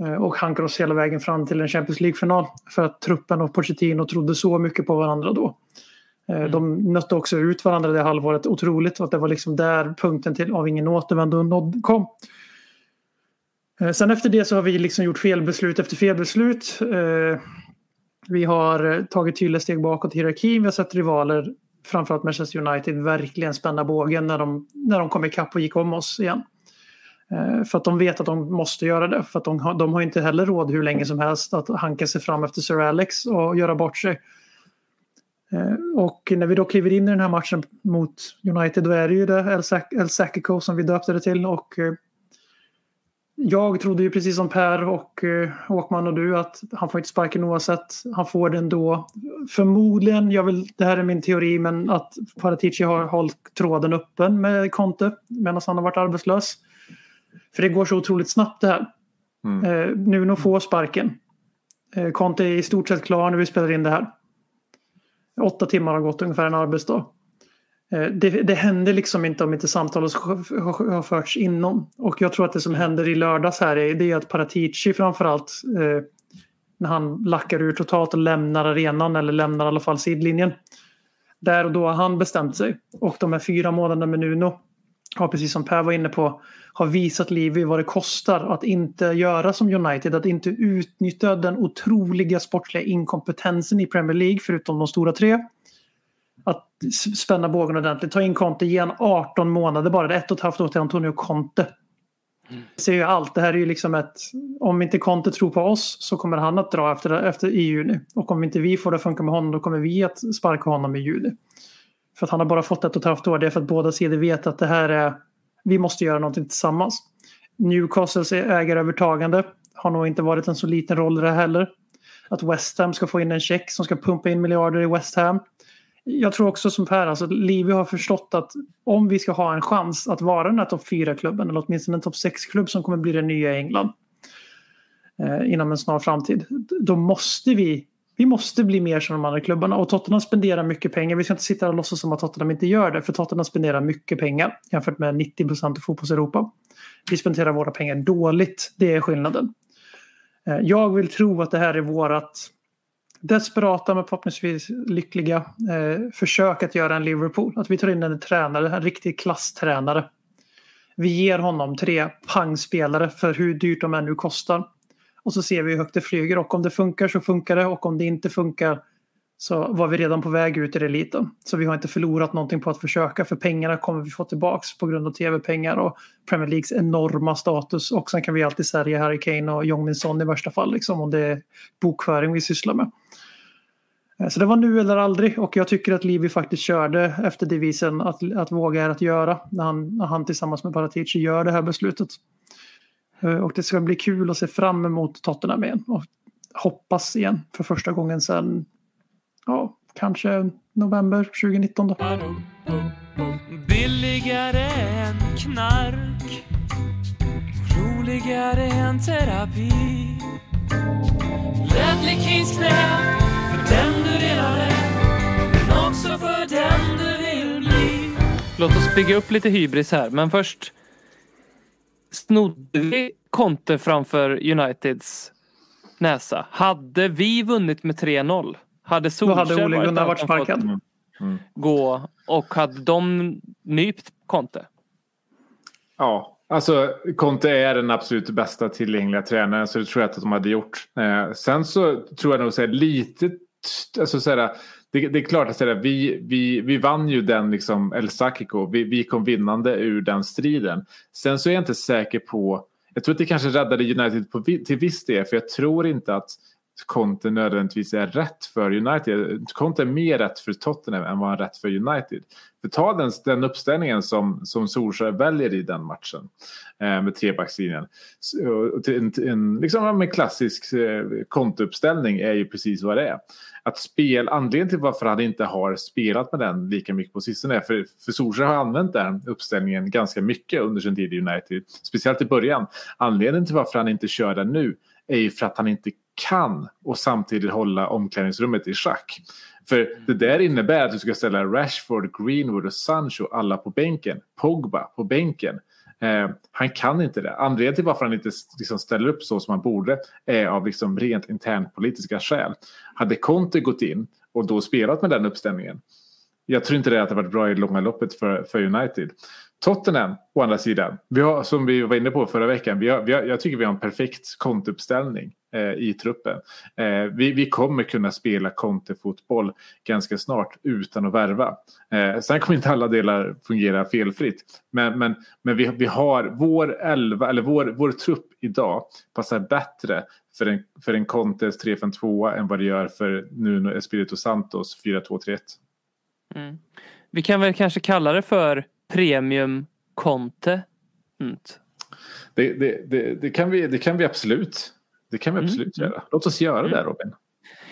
Eh, och hankar oss hela vägen fram till en Champions League-final. För att truppen och Pochettino trodde så mycket på varandra då. Eh, mm. De nötte också ut varandra det halvåret otroligt. Och att det var liksom där punkten till av ingen återvändo kom. Eh, sen efter det så har vi liksom gjort felbeslut efter felbeslut. Vi har eh, tagit tydliga steg bakåt i hierarkin. Vi har sett rivaler, framförallt Manchester United, verkligen spänna bågen när de, när de kom ikapp och gick om oss igen. Eh, för att de vet att de måste göra det. För att de, har, de har inte heller råd hur länge som helst att hanka sig fram efter Sir Alex och göra bort sig. Eh, och när vi då kliver in i den här matchen mot United då är det ju det El Sakico som vi döpte det till. Och jag trodde ju precis som Per och eh, Åkman och du att han får inte sparken oavsett. Han får den då. Förmodligen, jag vill, det här är min teori, men att Paratici har hållit tråden öppen med Conte medan han har varit arbetslös. För det går så otroligt snabbt det här. Mm. Eh, Nuno får sparken. Eh, Conte är i stort sett klar när vi spelar in det här. Åtta timmar har gått ungefär en arbetsdag. Eh, det, det händer liksom inte om inte samtalet har förts inom. Och jag tror att det som händer i lördags här är, det är att Paratici framförallt eh, när han lackar ur totalt och lämnar arenan eller lämnar i alla fall sidlinjen. Där och då har han bestämt sig. Och de här fyra månaderna med Nuno har precis som Per var inne på har visat Livi vad det kostar att inte göra som United, att inte utnyttja den otroliga sportsliga inkompetensen i Premier League förutom de stora tre att spänna bågen ordentligt. Ta in Conte, ge 18 månader bara. Det är ett och ett halvt år till Antonio Conte. Mm. Ser ju allt. Det här är ju liksom ett... Om inte Conte tror på oss så kommer han att dra efter, efter i juni. Och om inte vi får det funka med honom då kommer vi att sparka honom i juni. För att han har bara fått ett och ett halvt år. Det är för att båda sidor vet att det här är, vi måste göra någonting tillsammans. Newcastles ägarövertagande har nog inte varit en så liten roll i det heller. Att West Ham ska få in en check som ska pumpa in miljarder i West Ham. Jag tror också som Per, alltså Livi har förstått att om vi ska ha en chans att vara den här topp 4-klubben eller åtminstone en topp 6-klubb som kommer bli den nya England eh, inom en snar framtid. Då måste vi vi måste bli mer som de andra klubbarna och Tottenham spenderar mycket pengar. Vi ska inte sitta och låtsas som att Tottenham inte gör det för Tottenham spenderar mycket pengar jämfört med 90 procent av fotbolls-Europa. Vi spenderar våra pengar dåligt, det är skillnaden. Eh, jag vill tro att det här är vårat desperata men förhoppningsvis lyckliga eh, försök att göra en Liverpool. Att vi tar in en tränare, en riktig klasstränare. Vi ger honom tre pangspelare för hur dyrt de ännu kostar. Och så ser vi hur högt det flyger och om det funkar så funkar det och om det inte funkar så var vi redan på väg ut i eliten. Så vi har inte förlorat någonting på att försöka för pengarna kommer vi få tillbaks på grund av tv-pengar och Premier Leagues enorma status och sen kan vi alltid sälja Harry Kane och Jong Min Son i värsta fall liksom om det är bokföring vi sysslar med. Eh, så det var nu eller aldrig och jag tycker att Livi faktiskt körde efter devisen att, att våga är att göra när han, när han tillsammans med Paratici gör det här beslutet. Eh, och det ska bli kul att se fram emot Tottenham igen och hoppas igen för första gången sedan ja, kanske november 2019 då. Billigare än knark Roligare än terapi Ledley Kings knä för den du redan är men också för den du vill bli Låt oss bygga upp lite hybris här, men först snodde vi Conte framför Uniteds näsa. Hade vi vunnit med 3-0 hade Solskjaer varit sparkad. gå och hade de nypt Conte? Ja, alltså Conte är den absolut bästa tillgängliga tränaren så det tror jag att de hade gjort. Eh, sen så tror jag nog så här, lite, alltså så här, det, det är klart att säga, vi, vi, vi vann ju den liksom El Sakiko, vi, vi kom vinnande ur den striden. Sen så är jag inte säker på, jag tror att det kanske räddade United på, till viss del för jag tror inte att Conte nödvändigtvis är rätt för United. Conte är mer rätt för Tottenham än vad han är rätt för United. För ta den, den uppställningen som, som Solskjaer väljer i den matchen eh, med trebackslinjen. En, en liksom, en klassisk eh, Conte-uppställning är ju precis vad det är. Att spel, anledningen till varför han inte har spelat med den lika mycket på sistone är för, för Solskjaer har använt den uppställningen ganska mycket under sin tid i United. Speciellt i början. Anledningen till varför han inte kör den nu är ju för att han inte kan och samtidigt hålla omklädningsrummet i schack. För det där innebär att du ska ställa Rashford, Greenwood och Sancho alla på bänken. Pogba på bänken. Eh, han kan inte det. Anledningen till varför han inte liksom, ställer upp så som han borde är av liksom, rent internpolitiska skäl. Hade Conte gått in och då spelat med den uppställningen jag tror inte det hade varit bra i långa loppet för, för United. Tottenham, å andra sidan, vi har, som vi var inne på förra veckan, vi har, vi har, jag tycker vi har en perfekt kontouppställning eh, i truppen. Eh, vi, vi kommer kunna spela kontefotboll ganska snart utan att värva. Eh, sen kommer inte alla delar fungera felfritt. Men, men, men vi, vi har vår elva, eller vår, vår trupp idag passar bättre för en, för en Contes 3-5-2 än vad det gör för Nuno Espirito Santos 4-2-3-1. Mm. Vi kan väl kanske kalla det för premium Conte. Mm. Det, det, det, det, kan vi, det kan vi absolut. Det kan vi Mm. absolut göra. Låt oss göra det Robin.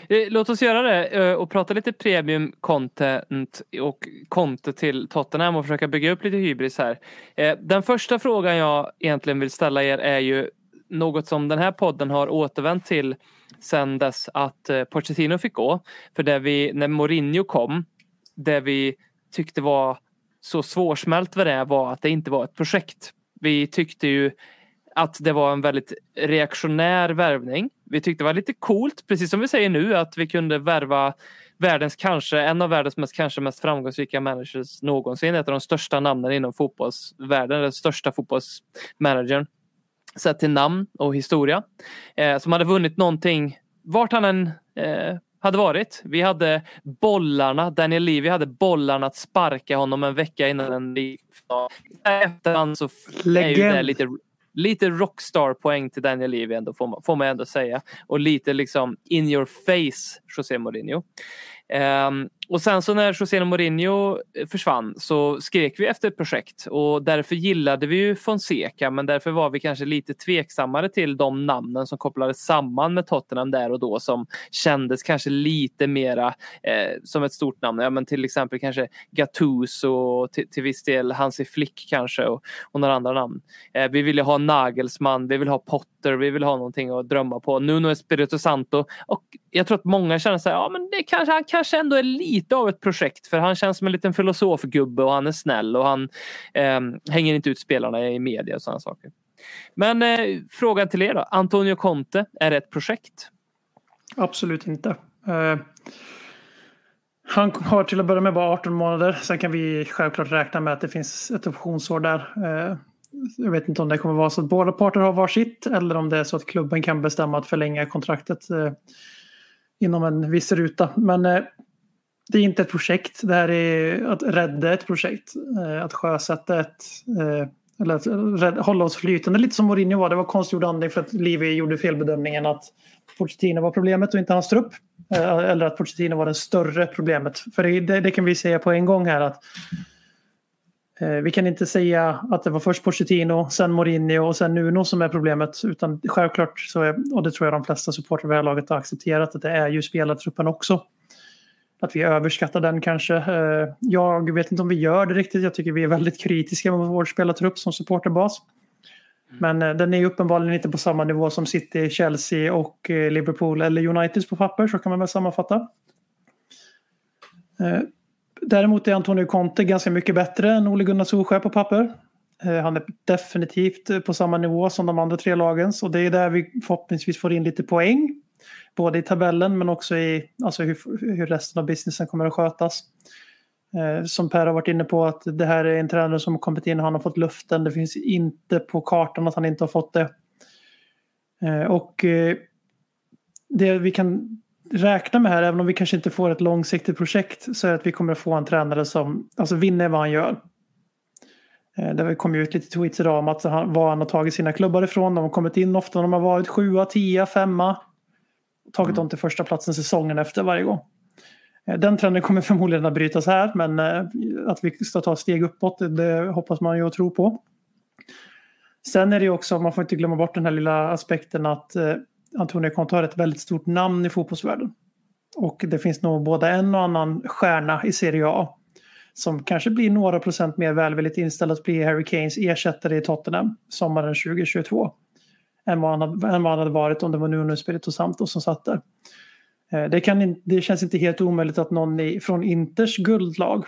Eh, Låt oss göra det eh, och prata lite premium content och Conte till Tottenham och försöka bygga upp lite hybris här. Eh, Den första frågan jag egentligen vill ställa er är ju något som den här podden har återvänt till sedan dess att Pochettino fick gå. För det vi, när Mourinho kom, det vi tyckte var så svårsmält vad det var att det inte var ett projekt. Vi tyckte ju att det var en väldigt reaktionär värvning. Vi tyckte det var lite coolt, precis som vi säger nu, att vi kunde värva världens kanske, en av världens mest, kanske mest framgångsrika managers någonsin. Ett av de största namnen inom fotbollsvärlden, den största fotbollsmanagern. Sett till namn och historia. Eh, som hade vunnit någonting, vart han än eh, hade varit. Vi hade bollarna, Daniel Levy hade bollarna att sparka honom en vecka innan en ligafinal. Efterhand så är ju det Legend. lite, lite rockstar-poäng till Daniel Levy ändå får man, får man ändå säga. Och lite liksom in your face José Mourinho. Ehm, och sen så när José Mourinho eh, försvann så skrek vi efter ett projekt och därför gillade vi ju Fonseca men därför var vi kanske lite tveksammare till de namnen som kopplades samman med Tottenham där och då som kändes kanske lite mera eh, som ett stort namn. Ja, men till exempel kanske Gattuso och till, till viss del Hansi Flick kanske och, och några andra namn. Eh, vi ville ha Nagelsmann, vi vill ha Potter, vi vill ha någonting att drömma på. Nuno Espirito Santo och jag tror att många känner så här, ja men det kanske, han kanske ändå är lite lite av ett projekt för han känns som en liten filosofgubbe och han är snäll och han eh, hänger inte ut spelarna i media och sådana saker. Men eh, frågan till er då, Antonio Conte, är det ett projekt? Absolut inte. Eh, han har till att börja med bara 18 månader. Sen kan vi självklart räkna med att det finns ett optionsår där. Eh, jag vet inte om det kommer vara så att båda parter har varsitt eller om det är så att klubben kan bestämma att förlänga kontraktet eh, inom en viss ruta. Men eh, det är inte ett projekt. Det här är att rädda ett projekt. Eh, att sjösätta ett... Eh, eller att rädda, hålla oss flytande. Lite som Mourinho var. Det var konstgjord andning för att Livi gjorde felbedömningen att Pochettino var problemet och inte hans trupp. Eh, eller att Pochettino var det större problemet. För det, det, det kan vi säga på en gång här att eh, vi kan inte säga att det var först Pochettino, sen Mourinho och sen Nuno som är problemet. Utan självklart, så är, och det tror jag de flesta supportrar vid det här laget har accepterat, att det är ju spelartruppen också. Att vi överskattar den kanske. Eh, Jag vet inte om vi gör det riktigt. Jag tycker vi är väldigt kritiska mot vår spelartrupp som supporterbas. Men eh, den är uppenbarligen inte på samma nivå som City, Chelsea och eh, Liverpool eller United på papper. Så kan man väl sammanfatta. Däremot är Antonio Conte ganska mycket bättre än Ole Gunnar Solskjaer på papper. Han är definitivt på samma nivå som de andra tre lagens och det är där vi förhoppningsvis får in lite poäng. Både i tabellen men också i alltså hur, hur resten av businessen kommer att skötas. Eh, Som Per har varit inne på att det här är en tränare som har kommit in och han har fått luften. Det finns inte på kartan att han inte har fått det. Eh, Och eh, det vi kan räkna med här, även om vi kanske inte får ett långsiktigt projekt, så är att vi kommer att få en tränare som alltså, vinner vad han gör. Eh, det kom ju ut lite tweets idag om att han, var han har tagit sina klubbar ifrån. De har kommit in ofta, när de har varit sjua, tia, femma. Tagit dem till första platsen säsongen efter varje gång. Eh, Den trenden kommer [laughs] förmodligen att brytas här, men eh, att vi ska ta steg uppåt, det- det hoppas man ju och tror på. Sen är det ju också, man får inte glömma bort den här lilla aspekten att eh, Antonio Conte har ett väldigt stort namn i fotbollsvärlden. Och det finns nog både en och annan stjärna i Serie A som kanske blir några procent mer välvilligt inställd att bli Harry Kanes ersättare i Tottenham sommaren 2022. Än vad han hade, än vad han hade varit om det var Nuno Espirito Santo som satt där. Eh, det, kan, det känns inte helt omöjligt att någon i, från Inters guldlag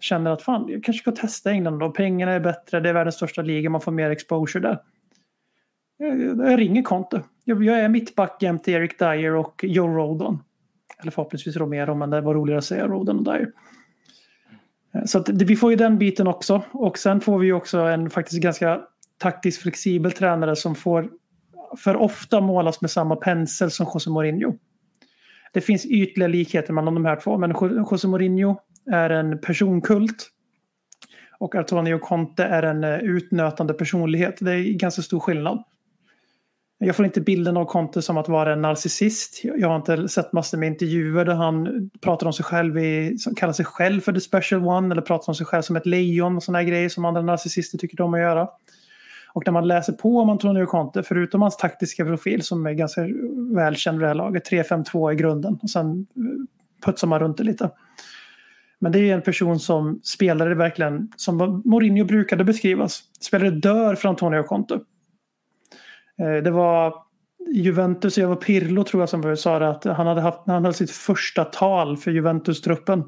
känner att fan, jag kanske ska testa England då. Pengarna är bättre, det är världens största liga, man får mer exposure där. Jag, jag ringer Conte. Jag, jag är mittback jämte Eric Dyer och Joe Rodon. Eller förhoppningsvis Romero, men det var roligare att säga Rodon och Dyer. Eh, så att det, vi får ju den biten också. Och sen får vi ju också en faktiskt ganska taktiskt flexibel tränare som får för ofta målas med samma pensel som José Mourinho. Det finns ytliga likheter mellan de här två, men José Mourinho är en personkult. Och Antonio Conte är en eh, utnötande personlighet. Det är ganska stor skillnad. Jag får inte bilden av Conte som att vara en narcissist. Jag har inte sett massor med intervjuer där han pratar om sig själv, i, som kallar sig själv för the special one eller pratar om sig själv som ett lejon och sådana grejer som andra narcissister tycker om att göra. Och när man läser på om Antonio Conte, förutom hans taktiska profil som är ganska välkänd vid det här laget, 3-5-2 i grunden och sen eh, putsar man runt det lite. Men det är en person som spelare verkligen, som Mourinho brukade beskrivas, spelare dör för Antonio Conte. Eh, det var Juventus, jag var Pirlo tror jag som sa det, att han hade haft, när han höll sitt första tal för Juventus-truppen.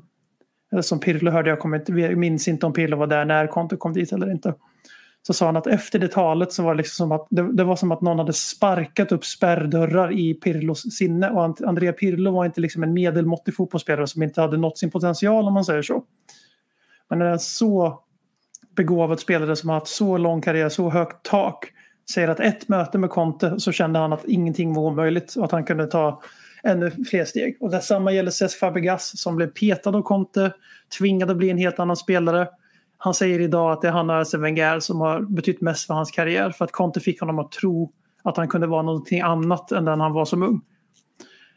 Eller som Pirlo hörde, jag, kommer inte, jag minns inte om Pirlo var där när Conte kom dit eller inte. Så sa han att efter det talet så var det liksom som att det, det var som att någon hade sparkat upp spärrdörrar i Pirlos sinne. Och Andrea Pirlo var inte liksom en medelmåttig fotbollsspelare som inte hade nått sin potential om man säger så. Men en så begåvad spelare som har haft så lång karriär, så högt tak säger att ett möte med Conte så kände han att ingenting var omöjligt och att han kunde ta ännu fler steg. Och detsamma gäller Cesc Fabregas som blev petad av Conte, tvingad att bli en helt annan spelare. Han säger idag att det är han och Arsene Wenger som har betytt mest för hans karriär för att Conte fick honom att tro att han kunde vara någonting annat än den han var som ung.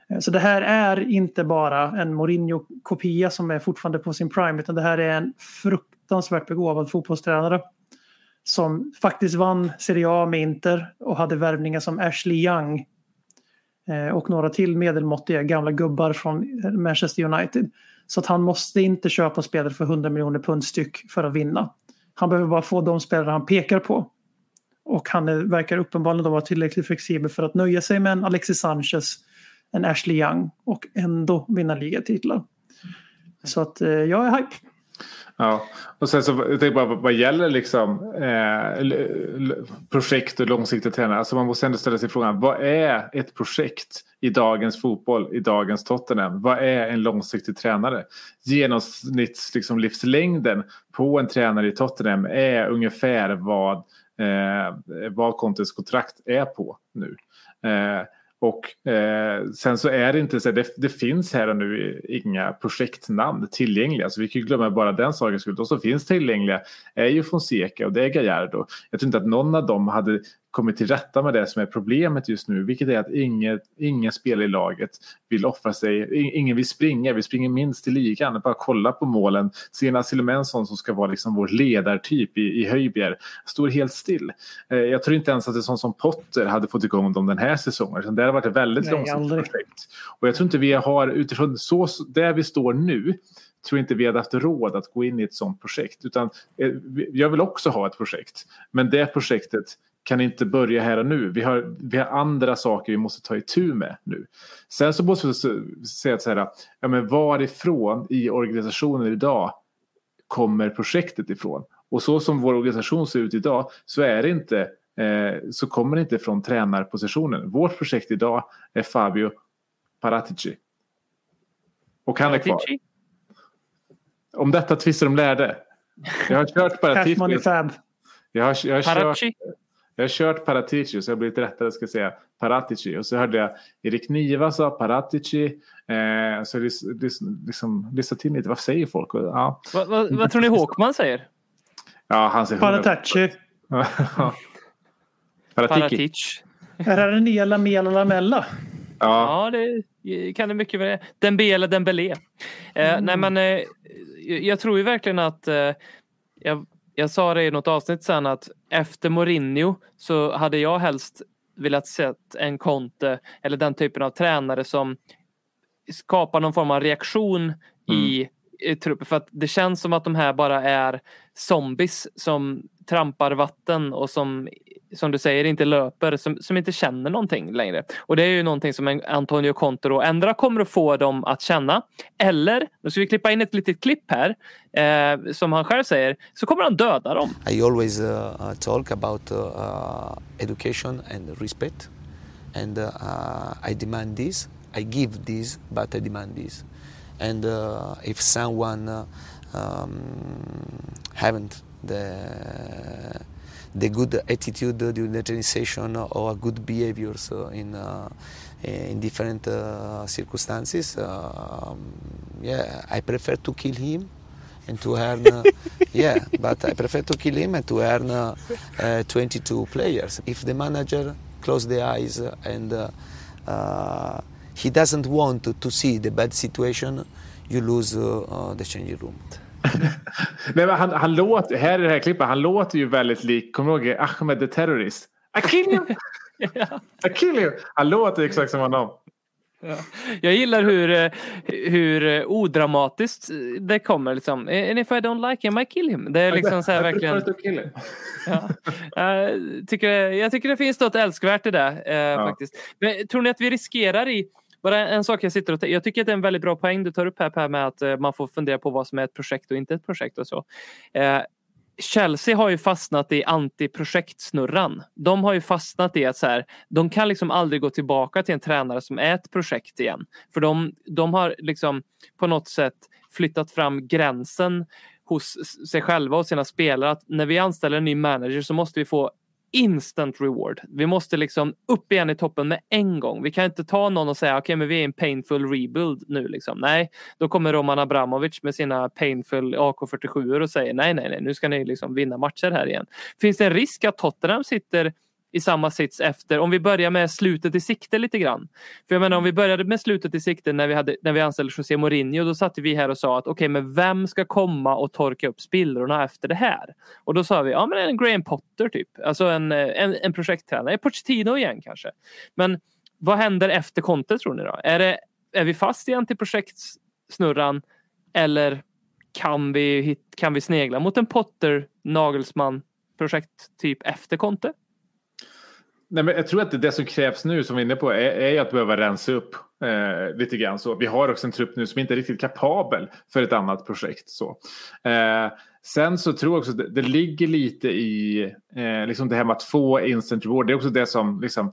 Eh, så det här är inte bara en Mourinho-kopia som är fortfarande på sin prime utan det här är en fruktansvärt begåvad fotbollstränare som faktiskt vann Serie A med Inter och hade värvningar som Ashley Young eh, och några till medelmåttiga gamla gubbar från Manchester United. Så att han måste inte köpa spelare för 100 miljoner pund styck för att vinna. Han behöver bara få de spelare han pekar på. Och han är, verkar uppenbarligen då vara tillräckligt flexibel för att nöja sig med en Alexis Sanchez, en Ashley Young och ändå vinna ligatitlar. Så att eh, jag är hype. Ja, och sen så jag tänker bara vad gäller liksom eh, projekt och långsiktigt tränare. Alltså man måste ändå ställa sig frågan vad är ett projekt i dagens fotboll, i dagens Tottenham? Vad är en långsiktig tränare? Genomsnitts liksom, livslängden på en tränare i Tottenham är ungefär vad, eh, vad Contes kontrakt är på nu. Eh, och eh, sen så är det inte så, det, det finns här och nu inga projektnamn tillgängliga. Så vi kan ju glömma bara den sakens skull. De som finns tillgängliga är ju Fonseca och det är Gallardo. Jag tror inte att någon av dem hade kommit till rätta med det som är problemet just nu. Vilket är att inget, ingen spelare i laget vill offra sig. In- Ingen vill springa. Vi springer minst i ligan. Bara kolla på målen. Se en Asylmensson som ska vara liksom vår ledartyp i, i Höjbjer. Står helt still. Eh, jag tror inte ens att en sån som Potter hade fått igång dem den här säsongen. Det har varit ett väldigt Nej, långsiktigt aldrig. projekt. Och jag tror inte vi har utifrån så, där vi står nu tror inte vi hade haft råd att gå in i ett sånt projekt. Utan eh, jag vill också ha ett projekt. Men det projektet kan inte börja här och nu. Vi har, vi har andra saker vi måste ta itu med nu. Sen så måste vi säga att så här, ja, men varifrån i organisationen idag kommer projektet ifrån? Och så som vår organisation ser ut idag så är det inte eh, så kommer det inte från tränarpositionen. Vårt projekt idag är Fabio Paratici. Och han är kvar. Om detta tvistar de lärde. Jag har kört [laughs] Paratici. Jag har, jag har kört? Jag har kört Paratici så jag har blivit rättare ska jag säga Paratici. Och så hörde jag Erik Niva sa Paratici. Eh, så jag lys, lys, liksom, lyssnade till lite. Vad säger folk? Och, Ja, Vad, vad, vad tror ni Håkman säger? ja han säger hundra- Parataci. Ja. [laughs] Paratiki. Paratic. Är det den nya Lamela Lamella? Ja. Ja, det kan det mycket väl Dembele, Dembele. Eh, Nej, men eh, jag tror ju verkligen att eh, jag, jag sa det i något avsnitt sen att efter Mourinho så hade jag helst velat sett en Conte eller den typen av tränare som skapar någon form av reaktion i, i truppen. För att det känns som att de här bara är zombies som trampar vatten och som, som du säger, inte löper, som, som inte känner någonting längre. Och det är ju någonting som Antonio Conte och ändra kommer att få dem att känna. Eller, nu ska vi klippa in ett litet klipp här, eh, som han själv säger, så kommer han döda dem. I always uh, uh, talk about uh, uh education and respect, and uh, uh, I demand this. I give this, but I demand this. And uh, if someone uh, um, haven't the the good attitude during the training session or good behaviors in uh, in different uh, circumstances, um, yeah, I prefer to kill him and to earn uh, [laughs] yeah but i prefer to kill him and to earn uh, uh, 22 players. If the manager close the eyes and uh, uh, he doesn't want to, to see the bad situation you lose the changing room Nej, han, han låter, här i det här klippet, han låter ju väldigt lik, kommer du ihåg Ahmed the Terrorist? I kill you! [laughs] I kill you! Han låter exakt som honom. Jag gillar hur, eh, hur eh, odramatiskt det kommer. Liksom. And if I don't like him, I kill him. Det är liksom så här verkligen... Ja. Jag, tycker, jag tycker det finns något älskvärt i det. Eh, faktiskt. Men, tror ni att vi riskerar i bara en sak jag sitter och Jag tycker att det är en väldigt bra poäng du tar upp här Per med att eh, man får fundera på vad som är ett projekt och inte ett projekt och så. Eh, Chelsea har ju fastnat i antiprojektsnurran. De har ju fastnat i att så här, de kan liksom aldrig gå tillbaka till en tränare som är ett projekt igen. För de, de har liksom på något sätt flyttat fram gränsen hos sig själva och sina spelare att när vi anställer en ny manager så måste vi få instant reward. Vi måste liksom upp igen i toppen med en gång. Vi kan inte ta någon och säga okej okay, men vi är i en painful rebuild nu. Liksom. Nej, då kommer Roman Abramovic med sina painful AK47 och säger nej, nej, nej, nu ska ni liksom vinna matcher här igen. Finns det en risk att Tottenham sitter i samma sits efter. Om vi börjar med slutet i sikte lite grann. För jag menar om vi började med slutet i sikte när vi, hade, när vi anställde José Mourinho då satt vi här och sa att okej okay, men vem ska komma och torka upp spillrorna efter det här? Och då sa vi ja men en Graham Potter typ. Alltså en, en, en projekttränare. Pochettino igen kanske. Men vad händer efter Conte tror ni då? Är, det, är vi fast igen till projektsnurran eller kan vi, kan vi snegla mot en Potter-nagelsman-projekt typ efter Conte? Nej, men jag tror att det, som krävs nu som vi är inne på är, är att behöva rensa upp eh, lite grann. Så vi har också en trupp nu som inte är riktigt kapabel för ett annat projekt. Så. Eh, sen så tror jag också att det, det ligger lite i eh, liksom det här med att få instant reward. Det är också det som liksom,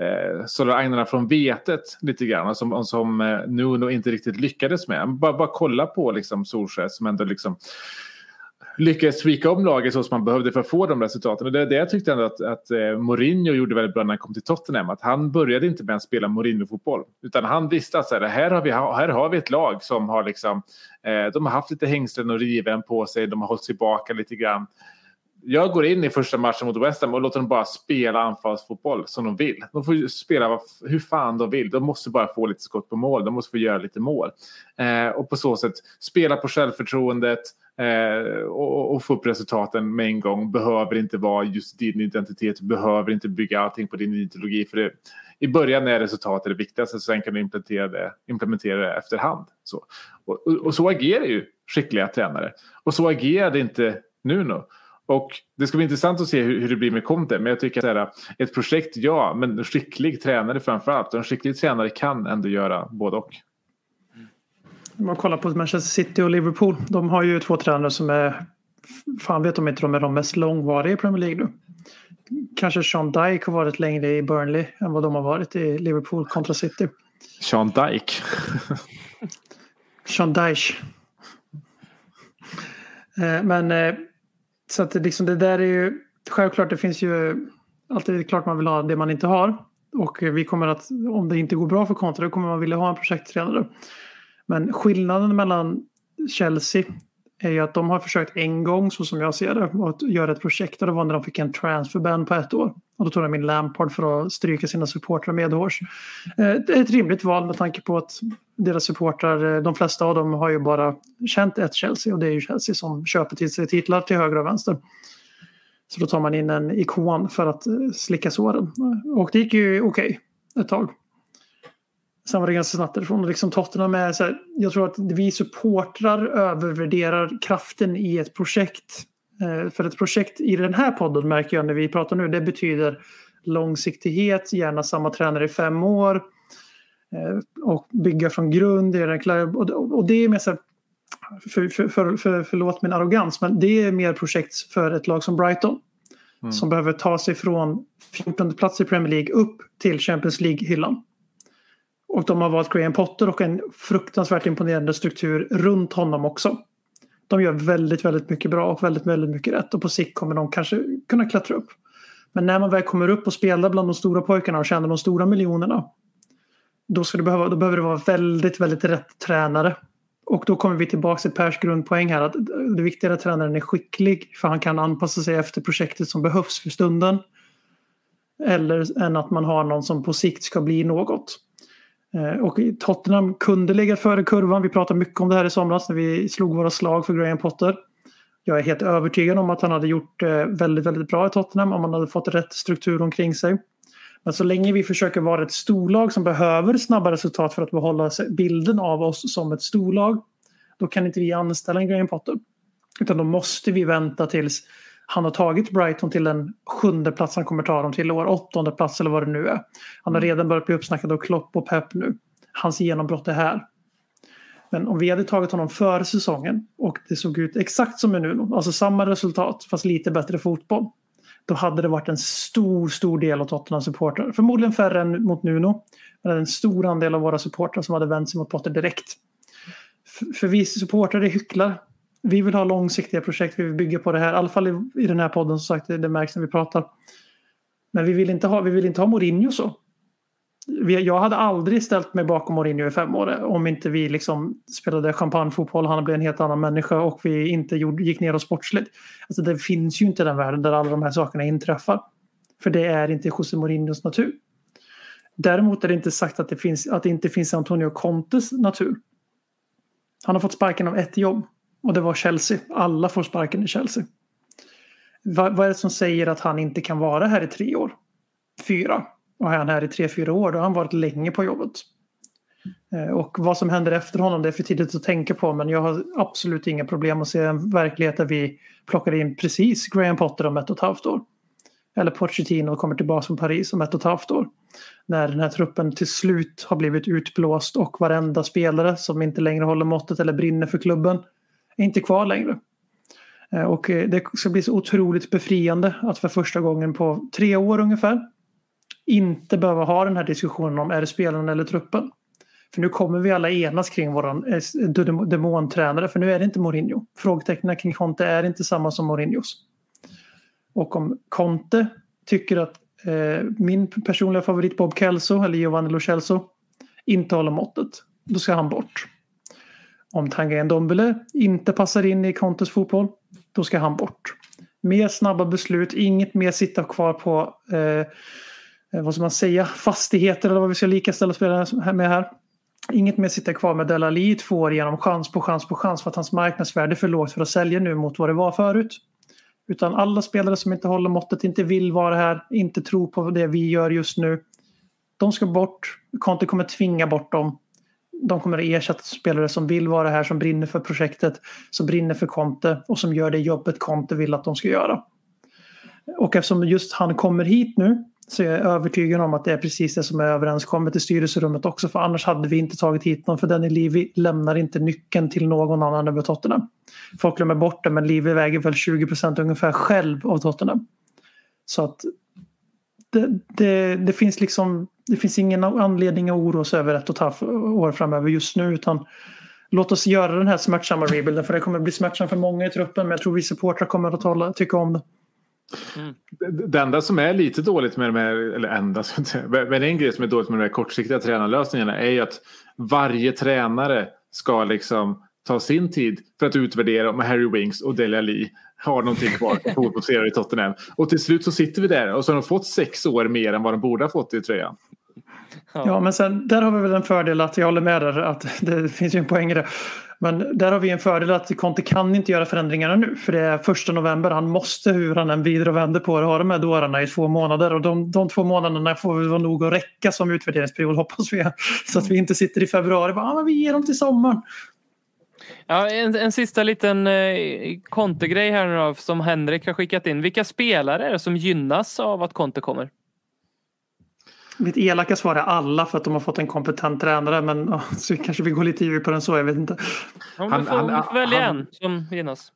eh, sållar agnarna från vetet lite grann. Som, som eh, Nuno inte riktigt lyckades med. Bara, bara kolla på liksom Solskjaer som ändå liksom lyckades tweaka om laget så som man behövde för att få de resultaten. Och det, det jag tyckte ändå att, att eh, Mourinho gjorde väldigt bra när han kom till Tottenham. Att han började inte med att spela Mourinho-fotboll. Utan han visste att så här, här, har vi, här har vi ett lag som har liksom, eh, de har haft lite hängslen och riven på sig. De har hållit sig tillbaka lite grann. Jag går in i första matchen mot West Ham och låter dem bara spela anfallsfotboll som de vill. De får spela hur fan de vill. De måste bara få lite skott på mål. De måste få göra lite mål. Eh, och på så sätt spela på självförtroendet eh, och, och, få upp resultaten med en gång. Behöver inte vara just din identitet. Behöver inte bygga allting på din ideologi. För det, I början är resultatet det viktigaste. Sen kan du implementera det, implementera det efterhand. Så. Och, och, och så agerar ju skickliga tränare. Och så agerade inte Nuno. Och det ska bli intressant att se hur, hur det blir med Conte. Men jag tycker att ett projekt, ja, men en skicklig tränare framför allt. Och en skicklig tränare kan ändå göra både och. Om man kollar på Manchester City och Liverpool. De har ju två tränare som är... Fan vet om inte de är de mest långvariga i Premier League nu. Kanske Sean Dyke har varit längre i Burnley än vad de har varit i Liverpool kontra City. Sean Dyke? Sean Dyche. Eh, men eh, så att det, liksom, det där är ju självklart. Det finns ju alltid klart man vill ha det man inte har. Och vi kommer att, om det inte går bra för Conte, då kommer man vilja ha en projekttränare. Men skillnaden mellan Chelsea är ju att de har försökt en gång, så som jag ser det, att göra ett projekt. Och det var när de fick en transferban på ett år. Och då tog de in Lampard för att stryka sina supportrar medhårs. Eh, det är ett rimligt val med tanke på att deras supportrar, eh, de flesta av dem har ju bara känt ett Chelsea och det är ju Chelsea som köper till sig titlar till höger och vänster. Så då tar man in en ikon för att eh, slicka såren. Och det gick ju okej okay, ett tag. Sen var det ganska snabbt därifrån. Liksom Tottenham är så här, jag tror att vi supportrar övervärderar kraften i ett projekt. Eh, för ett projekt i den här podden märker jag när vi pratar nu, det betyder långsiktighet, gärna samma tränare i fem år eh, och bygga från grund. Och det är mer så här, för, för, för, för, förlåt min arrogans, men det är mer projekt för ett lag som Brighton. Mm. Som behöver ta sig från 14 plats i Premier League upp till Champions League-hyllan. Och de har valt Graham Potter och en fruktansvärt imponerande struktur runt honom också. De gör väldigt, väldigt mycket bra och väldigt, väldigt mycket rätt och på sikt kommer de kanske kunna klättra upp. Men när man väl kommer upp och spelar bland de stora pojkarna och tjänar de stora miljonerna. Då, ska det behöva, då behöver det vara väldigt, väldigt rätt tränare. Och då kommer vi tillbaka till Pers grundpoäng här. Att det viktiga är att tränaren är skicklig för han kan anpassa sig efter projektet som behövs för stunden. Eller än att man har någon som på sikt ska bli något. Eh, och Tottenham kunde ligga före kurvan. Vi pratade mycket om det här i somras när vi slog våra slag för Graham Potter. Jag är helt övertygad om att han hade gjort eh, väldigt, väldigt bra i Tottenham om han hade fått rätt struktur omkring sig. Men så länge vi försöker vara ett storlag som behöver snabba resultat för att behålla bilden av oss som ett storlag, då kan inte vi anställa en Graham Potter. Utan då måste vi vänta tills han har tagit Brighton till en sjunde plats han kommer ta dem till år, åttonde plats eller vad det nu är. Han har mm. redan börjat bli uppsnackad av Klopp och Pep nu. Hans genombrott är här. Men om vi hade tagit honom före säsongen och det såg ut exakt som nu, alltså samma resultat fast lite bättre fotboll. Då hade det varit en stor, stor del av Tottenhams supportrar. Förmodligen färre än mot Nuno. Men en stor andel av våra supportrar som hade vänt sig mot Potter direkt. För vi supportrar är hycklar vi vill ha långsiktiga projekt, vi vill bygga på det här. I alla fall i, i den här podden, som sagt, det, det märks när vi pratar. Men vi vill inte ha, vi vill inte ha Mourinho så. Vi, jag hade aldrig ställt mig bakom Mourinho i fem år om inte vi liksom spelade champagnefotboll, han blev en helt annan människa och vi inte gjorde, gick ner oss sportsligt. Alltså det finns ju inte den världen där alla de här sakerna inträffar. För det är inte José Mourinhos natur. Däremot är det inte sagt att det, finns, att det inte finns Antonio Contes natur. Han har fått sparken av ett jobb och det var Chelsea. Alla får sparken i Chelsea. Vad, vad är det som säger att han inte kan vara här i tre år? Fyra. Och är han här i tre, fyra år då har han varit länge på jobbet. Eh, och vad som händer efter honom det är för tidigt att tänka på men jag har absolut inga problem att se en verklighet där vi plockar in precis Graham Potter om ett och ett halvt år. Eller Pochettino kommer tillbaka från Paris om ett och ett halvt år. När den här truppen till slut har blivit utblåst och varenda spelare som inte längre håller måttet eller brinner för klubben är inte kvar längre. Eh, och eh, det ska bli så otroligt befriande att för första gången på tre år ungefär inte behöva ha den här diskussionen om är det spelaren eller truppen. För nu kommer vi alla enas kring våran eh, demontränare för nu är det inte Mourinho. Frågetecknen kring Conte är inte samma som Mourinhos. Och om Conte tycker att eh, min personliga favorit Bob Kelso eller Giovanni Lo Celso inte håller måttet, då ska han bort. Om Tanguyen Dombele inte passar in i Contes fotboll, då ska han bort. Mer snabba beslut, inget mer sitta kvar på eh, vad ska man säga, fastigheter eller vad vi ska likaställa spelarna med här. Inget mer sitta kvar med Delali i två år genom chans på chans på chans för att hans marknadsvärde är för lågt för att sälja nu mot vad det var förut. Utan alla spelare som inte håller måttet, inte vill vara här, inte tror på det vi gör just nu. De ska bort. Conte kommer tvinga bort dem. De kommer att ersätta spelare som vill vara här, som brinner för projektet, som brinner för Conte och som gör det jobbet Conte vill att de ska göra. Och eftersom just han kommer hit nu så är jag övertygad om att det är precis det som är överenskommet i styrelserummet också. För annars hade vi inte tagit hit någon. För Danny Levy lämnar inte nyckeln till någon annan över Tottenham. Folk glömmer bort det men Levy väger väl 20% ungefär själv av Tottenham. Så att det, det, det finns liksom det finns ingen anledning att oroa sig över ett och ett halvt år framöver just nu. Utan låt oss göra den här smärtsamma rebuilden. För det kommer bli smärtsamt för många i truppen. Men jag tror vi supportrar kommer att tala, tycka om det. Det- Det enda som är lite dåligt med de här, eller enda, men en grej som är dåligt med de här kortsiktiga tränarlösningarna är ju att varje tränare ska liksom ta sin tid för att utvärdera om Harry Winks och Dele Alli har någonting kvar på fotbollsspelare i Tottenham. Och till slut så sitter vi där och så har de fått sex år mer än vad de borde ha fått i tröjan. Ja, men sen där har vi väl en fördel att jag håller med där att [laughs] det finns ju en poäng i det. Men där har vi en fördel att Conte kan inte göra förändringarna nu för det är första november. Han måste hur han än vrider och vänder på det ha de här dårarna i två månader och de, de två månaderna får väl vara nog att räcka som utvärderingsperiod hoppas vi. [laughs] Så att vi inte sitter i februari och bara, ah, men vi ger dem till sommaren. Ja, en, en sista liten eh, Conte-grej här nu då, som Henrik har skickat in. Vilka spelare är det som gynnas av att Conte kommer? Mitt elaka svar är alla för att de har fått en kompetent tränare men ja, [laughs] så kanske vi går lite djupare än så, jag vet inte. Han- du får, han- du får välja han- en som gynnas.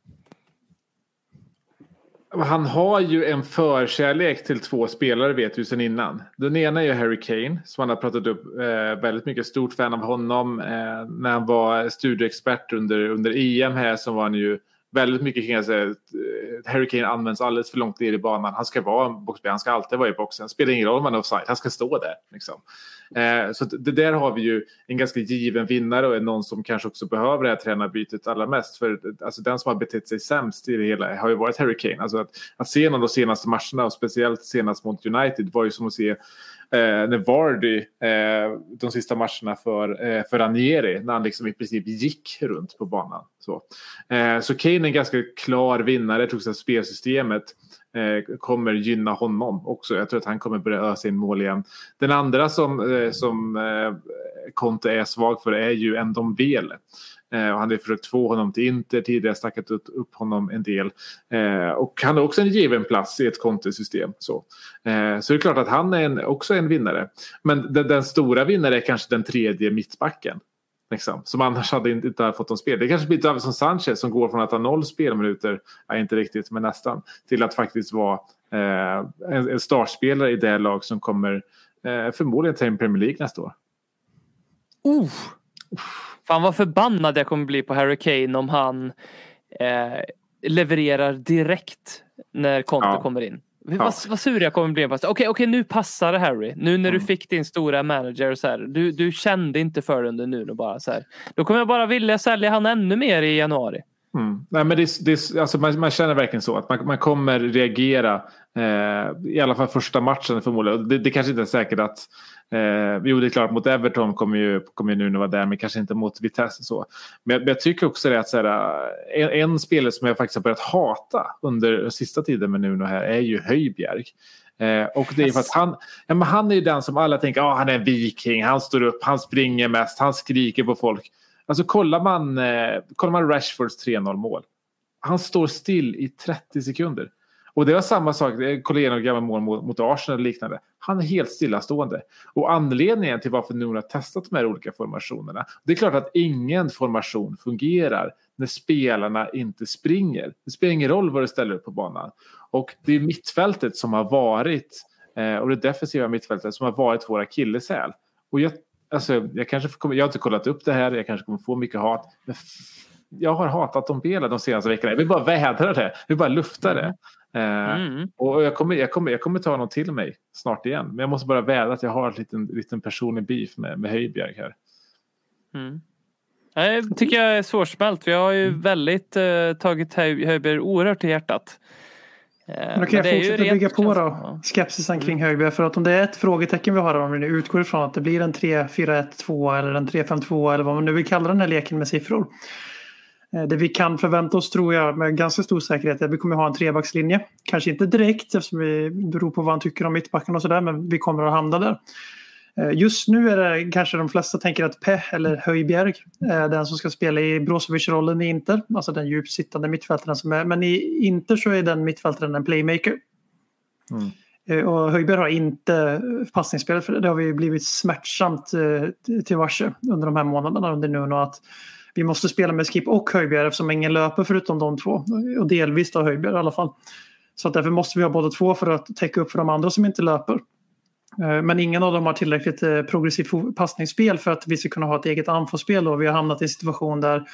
Han har ju en förkärlek till två spelare vet vi sedan innan. Den ena är ju Harry Kane som han har pratat upp eh, väldigt mycket. Stort fan av honom. Eh, när han var studieexpert under, under EM här så var han ju väldigt mycket kring eh, att Harry Kane används alldeles för långt ner i banan. Han ska vara en boxspelare, han ska alltid vara i boxen. Spelar ingen roll om han är offside, han ska stå där. Liksom. Eh, så det där har vi ju en ganska given vinnare och är någon som kanske också behöver det här tränarbytet allra mest. För alltså, den som har betett sig sämst i det hela har ju varit Harry Kane. Alltså att, att se någon av de senaste matcherna och speciellt senast mot United var ju som att se Eh, när Vardy eh, de sista matcherna för, eh, för Ranieri när han liksom i princip gick runt på banan. Så, eh, så Kane är en ganska klar vinnare. Jag tror att spelsystemet eh, kommer gynna honom också. Jag tror att han kommer börja ösa in mål igen. Den andra som, eh, som eh, Conte är svag för är ju Ndombele. Eh, och han har försökt få honom till Inter tidigare, stackat upp, upp honom en del. Eh, och han har också en given plats i ett Conte-system. Så. Eh, så det är klart att han är en, också en vinnare. Men den, den stora vinnaren är kanske den tredje mittbacken. Liksom, som annars hade inte, inte hade fått någon spel. Det kanske blir Davison Sanchez som går från att ha noll spelminuter, nej, inte riktigt men nästan, till att faktiskt vara eh, en, en startspelare i det lag som kommer eh, förmodligen in Premier League nästa år. Uh. Fan vad förbannad jag kommer bli på Harry Kane om han eh, levererar direkt när Conte Ja. kommer in. Ja. Vad, vad sur jag kommer bli. Okej, okej, nu passar det Harry. Nu när du Mm. fick din stora manager och så här. Du, du kände inte för det under nu och bara så här. Då kommer jag bara vilja sälja han ännu mer i januari. Mm. Nej, men det, det, alltså man, man känner verkligen så att man, man kommer reagera. Eh, I alla fall första matchen förmodligen. Det, det kanske inte är säkert att... Eh, jo, det är klart mot Everton kommer ju, kommer ju Nuno vara där, men kanske inte mot Vitesse. Så. Men, jag, men jag tycker också det att så här, eh, en, en spelare som jag faktiskt har börjat hata under sista tiden med Nuno här är ju Höjbjerg. Eh, och det är för att han, ja, men han är ju den som alla tänker, ah, han är en viking, han står upp, han springer mest, han skriker på folk. Alltså kollar man, eh, kollar man Rashfords 3-0 mål. Han står still i 30 sekunder. Och det var samma sak, jag kollade gamla mål mot, mot Arsenal och liknande. Han är helt stillastående. Och anledningen till varför Nuno har testat de här olika formationerna. Det är klart att ingen formation fungerar när spelarna inte springer. Det spelar ingen roll vad du ställer upp på banan. Och det är mittfältet som har varit, eh, och det defensiva mittfältet som har varit vår akilleshäl. Och jag, alltså, jag, kanske kommer, jag har inte kollat upp det här, jag kanske kommer få mycket hat. Men jag har hatat Dombela de senaste veckorna. Jag vill bara vädra det, jag vill bara lufta det. Mm. Eh, Mm. och jag kommer, jag, kommer, jag kommer ta honom till mig snart igen. Men jag måste bara vädra att jag har en liten, liten personlig beef med, med Höjbjerg här. Mm. Tycker jag är svårsmält. Vi har ju väldigt eh, tagit Höj- Höjberg oerhört till hjärtat. Eh, Men då kan men det är jag ju fortsätta bygga på då skepsisen kring Höjberg. För att om det är ett frågetecken vi har om vi nu utgår ifrån att det blir en 3-4-1-2 eller en 3-5-2 eller vad man nu vill kalla den här leken med siffror. Eh, Det vi kan förvänta oss tror jag med ganska stor säkerhet är att vi kommer ha en trebackslinje. Kanske inte direkt eftersom vi beror på vad han tycker om mittbacken och sådär men vi kommer att hamna där. Eh, Just nu är det kanske de flesta tänker att Peh eller Höjbjerg är den som ska spela i Brozovic-rollen i Inter. Alltså den djupt sittande mittfältaren som är. Men i Inter så är den mittfältaren en playmaker. Eh, Och Höjberg har inte passningsspelet för det. Det har vi blivit smärtsamt till varse under de här månaderna under Nuno att vi måste spela med Skip och Höjbjerg eftersom ingen löper förutom de två. Och delvis då Höjbjerg i alla fall. Så att därför måste vi ha båda två för att täcka upp för de andra som inte löper. Eh, men ingen av dem har tillräckligt eh, progressivt passningsspel för att vi ska kunna ha ett eget anfallsspel. Och vi har hamnat i en situation där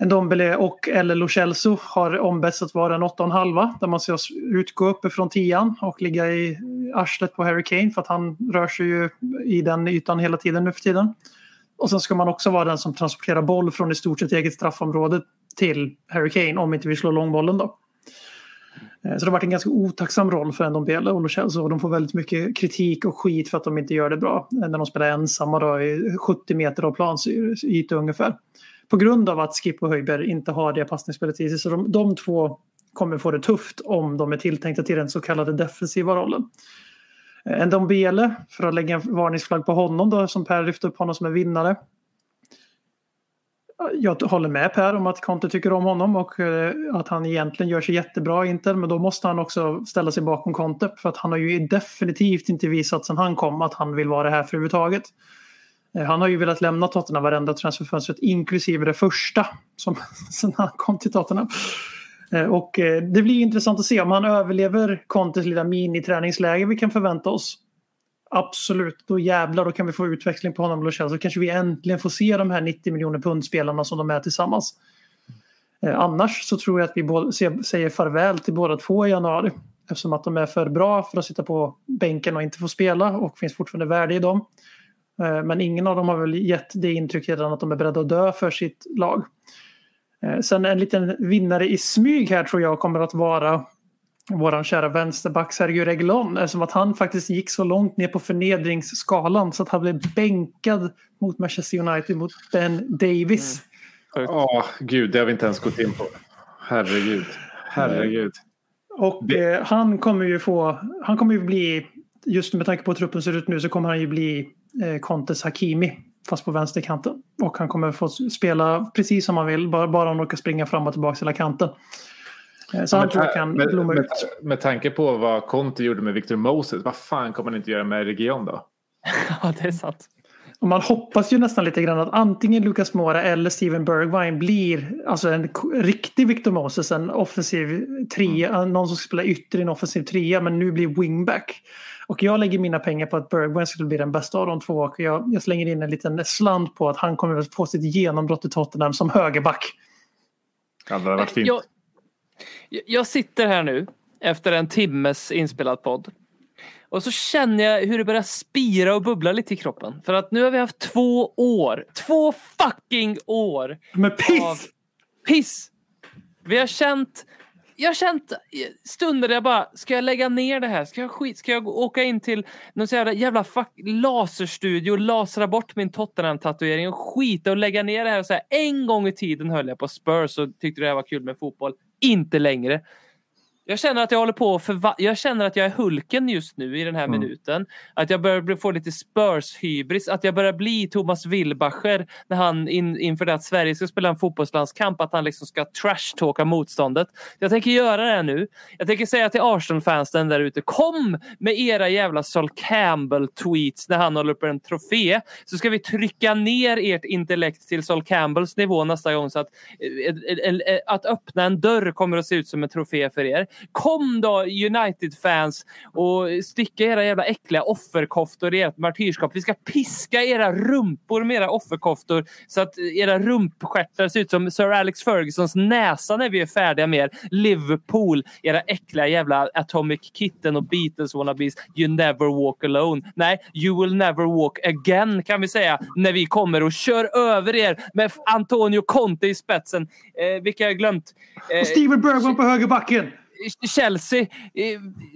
Ndombele och eller Lo Celso har ombetts att vara en 8,5 där man ska utgå uppifrån tian och ligga i arslet på Harry Kane för att han rör sig ju i den ytan hela tiden nu för tiden. Och sen ska man också vara den som transporterar boll från i stort sett eget straffområde till Harry Kane om inte vi slår långbollen då. Eh, så det har varit en ganska otacksam roll för Ndombele och Lochelso och de får väldigt mycket kritik och skit för att de inte gör det bra. Eh, när de spelar ensamma då i 70 meter av plansyta ungefär. På grund av att Skip och Höjberg inte har det passningsspelet i sig. Så de, de två kommer få det tufft om de är tilltänkta till den så kallade defensiva rollen. Eh, en dombele, för att lägga en varningsflagg på honom då, som Per lyfte upp honom som en vinnare. Jag håller med Per om att Conte tycker om honom och eh, att han egentligen gör sig jättebra i Inter. Men då måste han också ställa sig bakom Conte. För att han har ju definitivt inte visat sedan han kom att han vill vara här för överhuvudtaget. Eh, han har ju velat lämna Tottenham varenda transferfönstret inklusive det första som [laughs] sen han kom till Tottenham. Eh, och eh, det blir intressant att se om han överlever Contes lilla miniträningsläge vi kan förvänta oss. Absolut, då jävlar då kan vi få utväxling på honom och Lo Så kanske vi äntligen får se de här 90 miljoner pundspelarna som de är tillsammans. Eh, annars så tror jag att vi både, säger farväl till båda två i januari. Eftersom att de är för bra för att sitta på bänken och inte få spela och finns fortfarande värde i dem. Men ingen av dem har väl gett det intrycket redan att de är beredda att dö för sitt lag. Eh, sen en liten vinnare i smyg här tror jag kommer att vara våran kära vänsterback Sergio Reguilon. Eftersom att han faktiskt gick så långt ner på förnedringsskalan så att han blev bänkad mot Manchester United mot Ben Davis. Ja, gud, det har vi inte ens gått in på. Herregud. Herregud. Och eh, han kommer ju få, han kommer ju bli, just med tanke på hur truppen ser ut nu så kommer han ju bli eh, Contes Hakimi. Fast på vänsterkanten. Och han kommer få spela precis som han vill, bara, bara han orkar springa fram och tillbaka hela kanten. Eh, så han med, tror jag kan med, blomma med, ut. med tanke på vad Conte gjorde med Victor Moses, vad fan kommer han inte göra med Region då? [laughs] Ja, det är sant. Och man hoppas ju nästan lite grann att antingen Lucas Mora eller Steven Bergwijn blir alltså en riktig Victor Moses, en offensiv trea, någon som spelar ytter i en offensiv trea men nu blir wingback. Och jag lägger mina pengar på att Bergwijn skulle bli den bästa av de två och jag, jag slänger in en liten slant på att han kommer att få sitt genombrott i Tottenham som högerback. Ja, det hade varit fint. Jag, jag sitter här nu efter en timmes inspelad podd. Och så känner jag hur det börjar spira och bubbla lite i kroppen. För att nu har vi haft två år, två fucking år Men piss! av piss Vi har känt jag har känt stunder där jag bara, ska jag lägga ner det här? Ska jag, skit, ska jag åka in till någon jävla, jävla fuck, laserstudio och lasra bort min Tottenham-tatuering och skita och lägga ner det här och säga en gång i tiden höll jag på Spurs och tyckte det här var kul med fotboll. Inte längre. Jag känner att jag håller på för Jag känner att jag är Hulken just nu i den här Mm. minuten. Att jag börjar få lite Spurs-hybris. Att jag börjar bli Thomas Wilbacher när han in, inför det att Sverige ska spela en fotbollslandskamp att han liksom ska trash-talka motståndet. Jag tänker göra det nu. Jag tänker säga till Arsenal-fansen där ute. Kom med era jävla Sol Campbell-tweets när han håller upp en trofé. Så ska vi trycka ner ert intellekt till Sol Campbells nivå nästa gång så att, eh, eh, eh, att öppna en dörr kommer att se ut som en trofé för er. Kom då United-fans och sticka era jävla äckliga offerkoftor i ert martyrskap. Vi ska piska era rumpor med era offerkoftor så att era rumpstjärtar ser ut som Sir Alex Fergusons näsa när vi är färdiga med er. Liverpool, era äckliga jävla Atomic Kitten och Beatles wannabes. You never walk alone. Nej, you will never walk again kan vi säga när vi kommer och kör över er med Antonio Conte i spetsen. Eh, vilka jag glömt. Eh, Och Steven Bergman på högerbacken. Chelsea,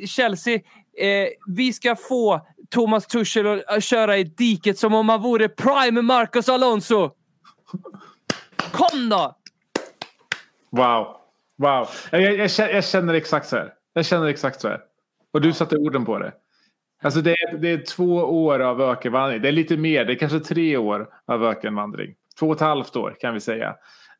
Chelsea eh, vi ska få Thomas Tuchel att köra i diket som om han vore prime Marcos Alonso. Kom då! Wow. Wow. Jag, jag, jag, känner, jag exakt så här. Jag känner exakt så här. Och du satte orden på det. Alltså det är, det är två år av ökenvandring. Det är lite mer. Det är kanske tre år av ökenvandring. Två och ett halvt år kan vi säga.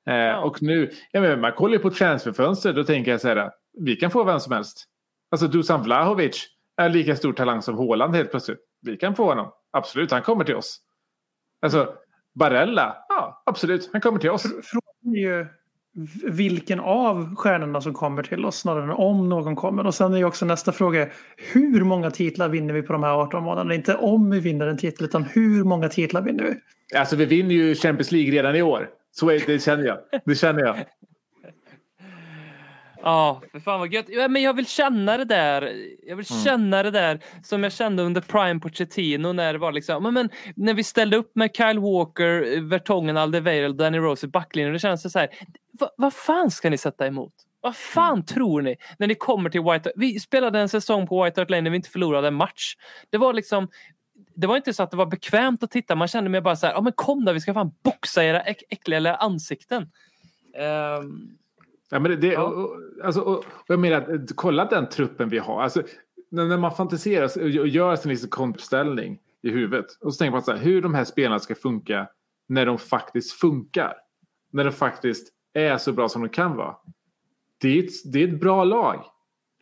Eh, Och nu, ja, men man kollar ju på transferfönster. Då tänker jag så här. Vi kan få vem som helst. Alltså Dusan Vlahovic är lika stor talang som Haaland helt plötsligt. Vi kan få honom. Absolut, han kommer till oss. Alltså Barella, ja absolut, han kommer till oss. Frågan är ju vilken av stjärnorna som kommer till oss snarare än om någon kommer. Och sen är ju också nästa fråga hur många titlar vinner vi på de här 18 månaderna? Inte om vi vinner en titel utan hur många titlar vinner vi? Alltså vi vinner ju Champions League redan i år. Så är, det känner jag. Det känner jag. Ja, för fan vad gött. Ja, men jag vill känna det där. Jag vill Mm. känna det där som jag kände under Prime Pochettino när det var liksom, men, men när vi ställde upp med Kyle Walker, Vertongen, Alderweireld, Danny Rose i backlinjen. Det känns det så här. Va, vad fan ska ni sätta emot? Vad fan Mm. tror ni när ni kommer till White Vi spelade en säsong på White Hart Lane när vi inte förlorade en match. Det var liksom det var inte så att det var bekvämt att titta. Man kände mig bara så här, ja men kom då, vi ska fan boxa era äck- äckliga ansikten. Ehm, Ja, men det, det, och, och, alltså, och, och jag menar, att kolla den truppen vi har. Alltså, när, man fantiserar och gör sin liksom konstställning i huvudet. Och så tänker man så här, hur de här spelarna ska funka när de faktiskt funkar. När de faktiskt är så bra som de kan vara. Det är ett, det är ett bra lag.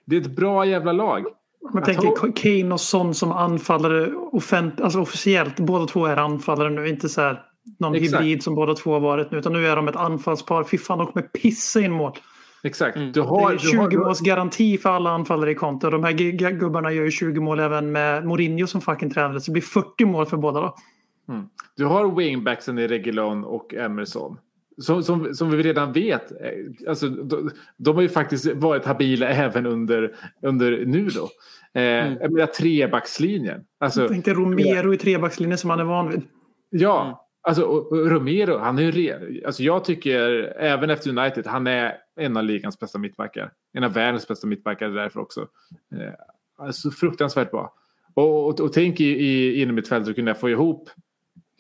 Det är ett bra jävla lag. Man tänker Kane och Son som anfallare offent, alltså officiellt. Båda två är anfallare nu. Inte så här någon Exakt. hybrid som båda två har varit nu. Utan nu är de ett anfallspar. Fy fan, de kommer pissa in mål. Exakt. Du Det har, är du har, 20 måls garanti för alla anfallare i Conte. De här gubbarna gör ju 20 mål även med Mourinho som fucking tränare. Så det blir 40 mål för båda då. Mm. Du har wingbacksen i Reguilon och Emerson. Som, som, som vi redan vet, eh, alltså, de, de har ju faktiskt varit habila [laughs] även under, under nu då. Eh, Jag menar trebackslinjen. Alltså, Jag tänkte Romero i trebackslinjen som han är van vid. Ja, alltså och, och Romero, han är ju alltså jag tycker även efter United, han är en av ligans bästa mittbackar. En av världens bästa mittbackar därför också. Eh, alltså fruktansvärt bra. Och, och, och tänk i, i inom mitt fält att kunna få ihop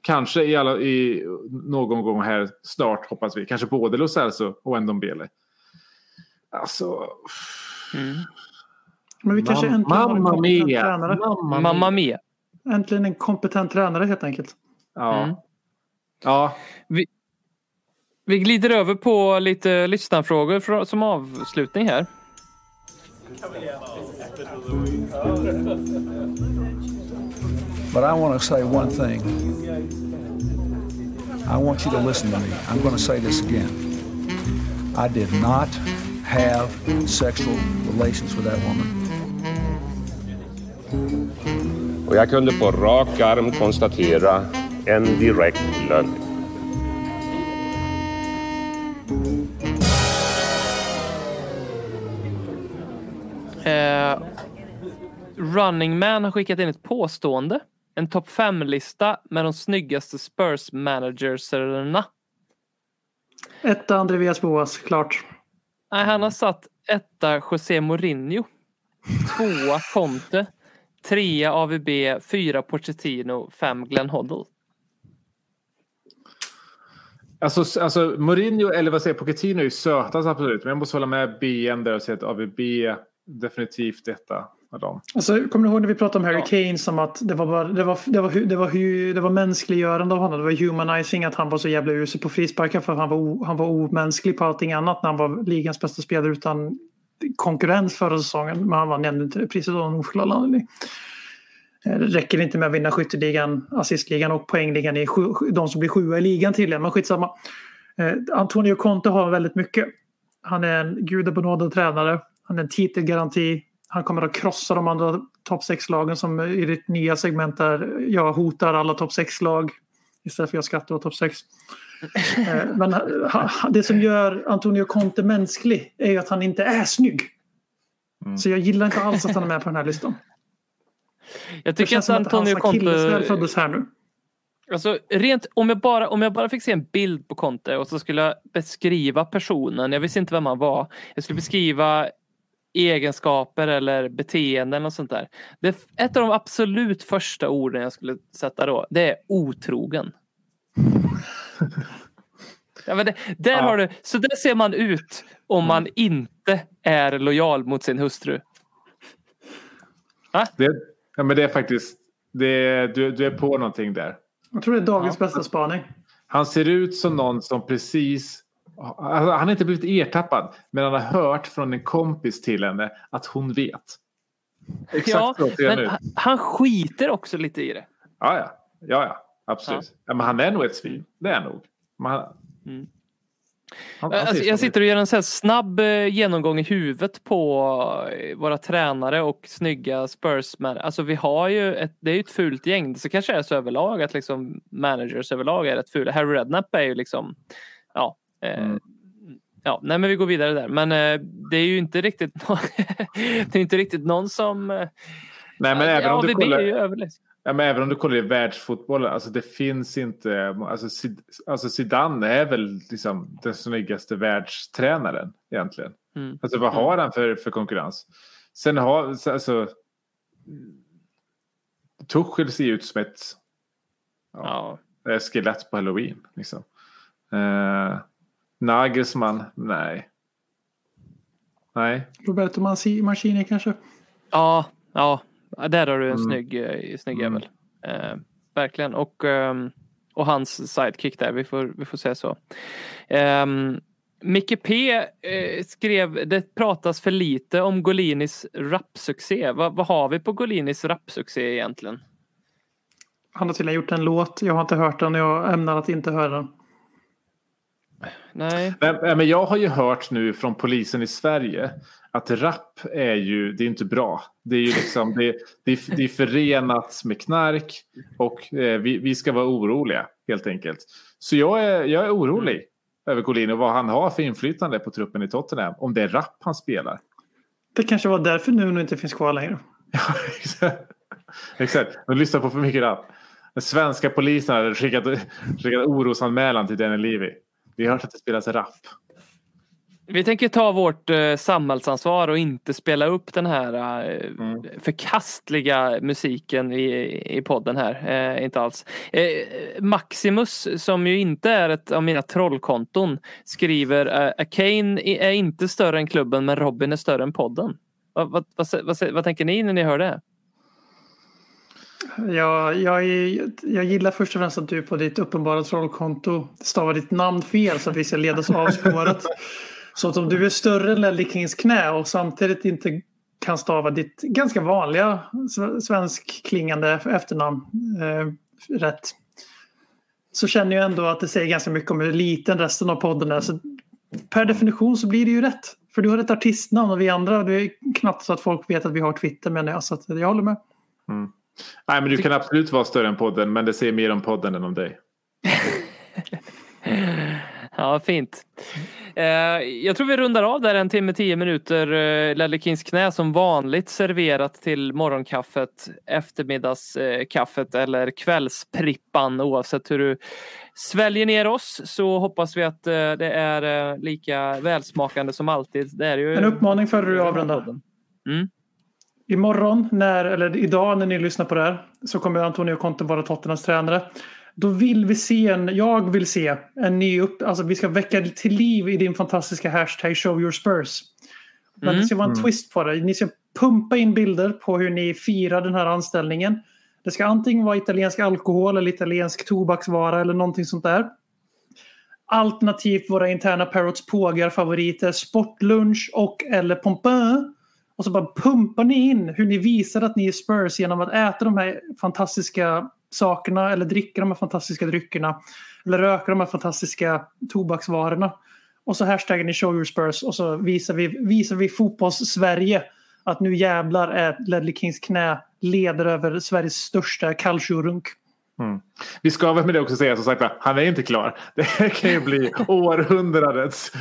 kanske i, alla, i någon gång här snart hoppas vi, kanske både Lo Celso och Ndombele. Alltså... Men vi kanske Mam- äntligen har en mamma kompetent mia. tränare. Mamma Mamma mia. Äntligen en kompetent tränare helt enkelt. Ja. Mm. Ja. Vi, vi glider över på lite lyssnarfrågor för, som avslutning här. But I want to say one thing. I want you to listen to me. I'm going to say this again. I did not have sexual relations with that woman. Och jag kunde på rak arm konstatera en direkt lögn. Eh, Running Man har skickat in ett påstående. En topp 5-lista med de snyggaste Spurs-managerserna. Etta Andreas Boas, klart. Nej, han har satt etta José Mourinho. Tvåa Conte. Trea AVB. Fyra Pochettino. Fem Glenn Hoddle. Alltså, alltså Mourinho eller vad säger Pochettino är ju sötast absolut. Men jag måste hålla med BN där och säga att AVB definitivt detta av dem. Alltså, kommer du ihåg när vi pratade om Harry Kane som att det var, bara, det var, det var, det var, det var mänskliggörande av honom. Det var humanizing att han var så jävla usel på frisparkar för att han var, han var omänsklig på allting annat när han var ligans bästa spelare utan konkurrens förra säsongen. Men han vann ändå inte priset av en oförklarlig Eh, Det räcker inte med att vinna skytteligan, assistligan och poängligan i sju, de som blir sjua i ligan tydligen. Men skitsamma. Eh, Antonio Conte har väldigt mycket. Han är en gudabenådad tränare. Han är en titelgaranti. Han kommer att krossa de andra topp 6-lagen som i ditt nya segment där jag hotar alla topp 6-lag istället för jag skrattar åt topp 6. Eh, Men det som gör Antonio Conte mänsklig är ju att han inte är snygg. Så jag gillar inte alls att han är med på den här listan. Jag Det tycker känns att som att hans Antonio Conte... föddes här nu. Alltså, rent, om, jag bara, om jag bara fick se en bild på Conte och så skulle jag beskriva personen. Jag visste inte vem han var. Jag skulle beskriva egenskaper eller beteenden och sånt där. Det, ett av de absolut första orden jag skulle sätta då, det är otrogen. [laughs] Ja, det, där Ja. har du, så där ser man ut om man inte är lojal mot sin hustru. Det, ja, men det är faktiskt, det, du, du är på någonting där. Jag tror det är dagens bästa spaning. Han ser ut som någon som precis... Alltså, han har inte blivit ertappad, men han har hört från en kompis till henne att hon vet. Exakt Ja, så ser han men ut. han- han skiter också lite i det. Ja, ja. ja, ja absolut. Ja. men han är nog ett svin. Det är han nog. Men han, Mm. Han, han Alltså, så jag sitter och gör en här snabb eh, genomgång i huvudet på eh, våra tränare och snygga Spurs-man. Alltså vi har ju ett, det är ju ett fult gäng. Så kanske är så överlag att liksom managers överlag är rätt fula. Harry Redknapp är ju liksom, ja. Eh, Mm. Ja, nej men vi går vidare där. Men eh, det är ju inte riktigt, [laughs] det är inte riktigt någon som... Eh, Nej, men även om du kollar... Ja, men även om du kollar i världsfotbollen, alltså det finns inte, alltså, Zid- alltså Zidane är väl liksom den snyggaste världstränaren egentligen. Mm. Alltså vad har han för, för konkurrens? Sen har, alltså, Tuchel ser ut som ett Ja. eh, skelett på halloween. Liksom. Eh, Nagelsmann, nej. Nej. Roberto Manci- Mancini kanske? Ja, ja, där har du en Mm. snygg, eh, snygg Mm. jävel. Eh, verkligen. Och, ehm, och hans sidekick där, vi får, vi får säga så. Um, Micke P eh, skrev, det pratas för lite om Golinis rapsuccé. Vad, vad har vi på Golinis rapsuccé egentligen? Han har tydligen gjort en låt. Jag har inte hört den och jag ämnar att inte höra den. Nej. Nej, nej, men jag har ju hört nu från polisen i Sverige att rap är ju, det är inte bra. Det är ju liksom, det, det, är, det är förenat med knark och eh, vi, vi ska vara oroliga helt enkelt. Så jag är, jag är orolig över Collin och vad han har för inflytande på truppen i Tottenham. Om det är rap han spelar. Det kanske var därför Nuno inte finns kvar längre. [laughs] Exakt, de lyssnar på för mycket rap. Den svenska polisen har skickat, skickat orosanmälan till Daniel Levy. Vi har hört att det spelas rap. Vi tänker ta vårt eh, samhällsansvar och inte spela upp den här eh, Mm. förkastliga musiken i, i podden här. Eh, inte alls. Eh, Maximus, som ju inte är ett av mina trollkonton, skriver eh, Kane är inte större än klubben men Robin är större än podden. Vad, vad, vad, vad tänker ni när ni hör det? Jag, jag, är, jag gillar först och främst att du på ditt uppenbara trollkonto stavar ditt namn fel så att vi ska ledas av spåret. Så att om du är större än Lelle Kings knä och samtidigt inte kan stava ditt ganska vanliga svensk svenskklingande efternamn eh, rätt. Så känner jag ändå att det säger ganska mycket om hur liten resten av podden är. Så per definition så blir det ju rätt. För du har ett artistnamn och vi andra, det är knappt så att folk vet att vi har Twitter menar jag. Så att jag håller med. Mm. Nej, men du kan absolut vara större än podden, men det säger mer om podden än om dig. [laughs] Ja, fint. Eh, jag tror vi rundar av där en timme, tio minuter. Ledley Kings knä som vanligt serverat till morgonkaffet, eftermiddagskaffet eller kvällsprippan oavsett hur du sväljer ner oss så hoppas vi att eh, det är eh, lika välsmakande som alltid. Det är ju... En uppmaning före du avrundar. Mm. Imorgon, när, eller idag när ni lyssnar på det här, så kommer Antonio Conte vara Tottenhams tränare. Då vill vi se en, jag vill se en ny upp, alltså vi ska väcka till liv i din fantastiska hashtag show your spurs. Men Mm. det ska vara en Mm. twist på det. Ni ska pumpa in bilder på hur ni firar den här anställningen. Det ska antingen vara italiensk alkohol eller italiensk tobaksvara eller någonting sånt där. Alternativt våra interna Parrots pågar favoriter sportlunch och eller pompin. Och så bara pumpar ni in hur ni visar att ni är Spurs genom att äta de här fantastiska sakerna eller dricka de här fantastiska dryckerna. Eller röka de här fantastiska tobaksvarorna. Och så hashtaggar ni show your Spurs och så visar vi, visar vi fotbolls-Sverige att nu jävlar är Ledley Kings knä leder över Sveriges största kalltjurunk. Mm. Vi ska väl med det också säga som sagt han är inte klar. [laughs] Det här kan ju bli [laughs] århundradets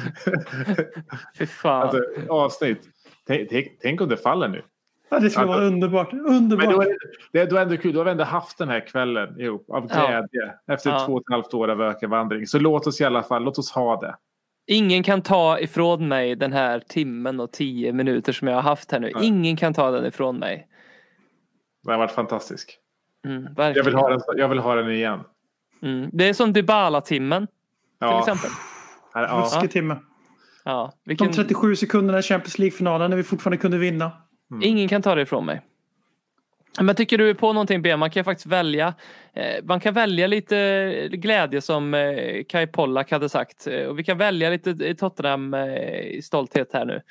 alltså, avsnitt. Tänk, tänk, om det faller nu. Ja, det skulle vara underbart. underbart. Men då är det, det är då ändå kul. Då har vi ändå haft den här kvällen ihop av Ja. glädje efter Ja. två och ett halvt år av ökenvandring. Så låt oss i alla fall, låt oss ha det. Ingen kan ta ifrån mig den här timmen och tio minuter som jag har haft här nu. Nej. Ingen kan ta den ifrån mig. Det har varit fantastisk. Mm, Jag vill ha den, jag vill ha den igen. Mm. Det är som Dybala-timmen till Ja. exempel. Ja. Ruskig timme. Ja, De vilken... 37 sekunderna i Champions League-finalen när vi fortfarande kunde vinna. Ingen kan ta det ifrån mig. Men tycker du på någonting B? Man kan faktiskt välja. Eh, man kan välja lite glädje som eh, Kai Pollak hade sagt. Eh, och vi kan välja lite Tottenham stolthet här nu.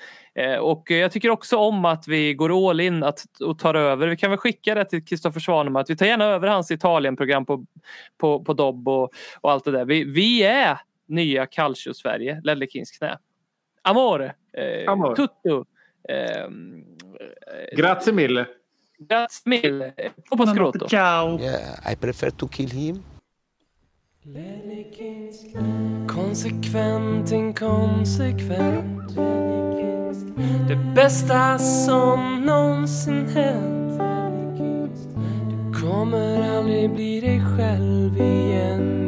Och jag tycker också om att vi går all in att, och tar över. Vi kan väl skicka det till Kristoffer Svaneman att vi tar gärna över hans Italienprogram på, på, på Dobb och, och allt det där. Vi, vi är nya Calcio-Sverige, Ledley Kings knä. Amore, eh, Amore. tutto. Eh, Grazie mille. Grazie mille. På scroto. Ciao. Yeah, I prefer to kill him. Konsekvent, inkonsekvent Det bästa som någonsin hänt Du kommer aldrig bli dig själv igen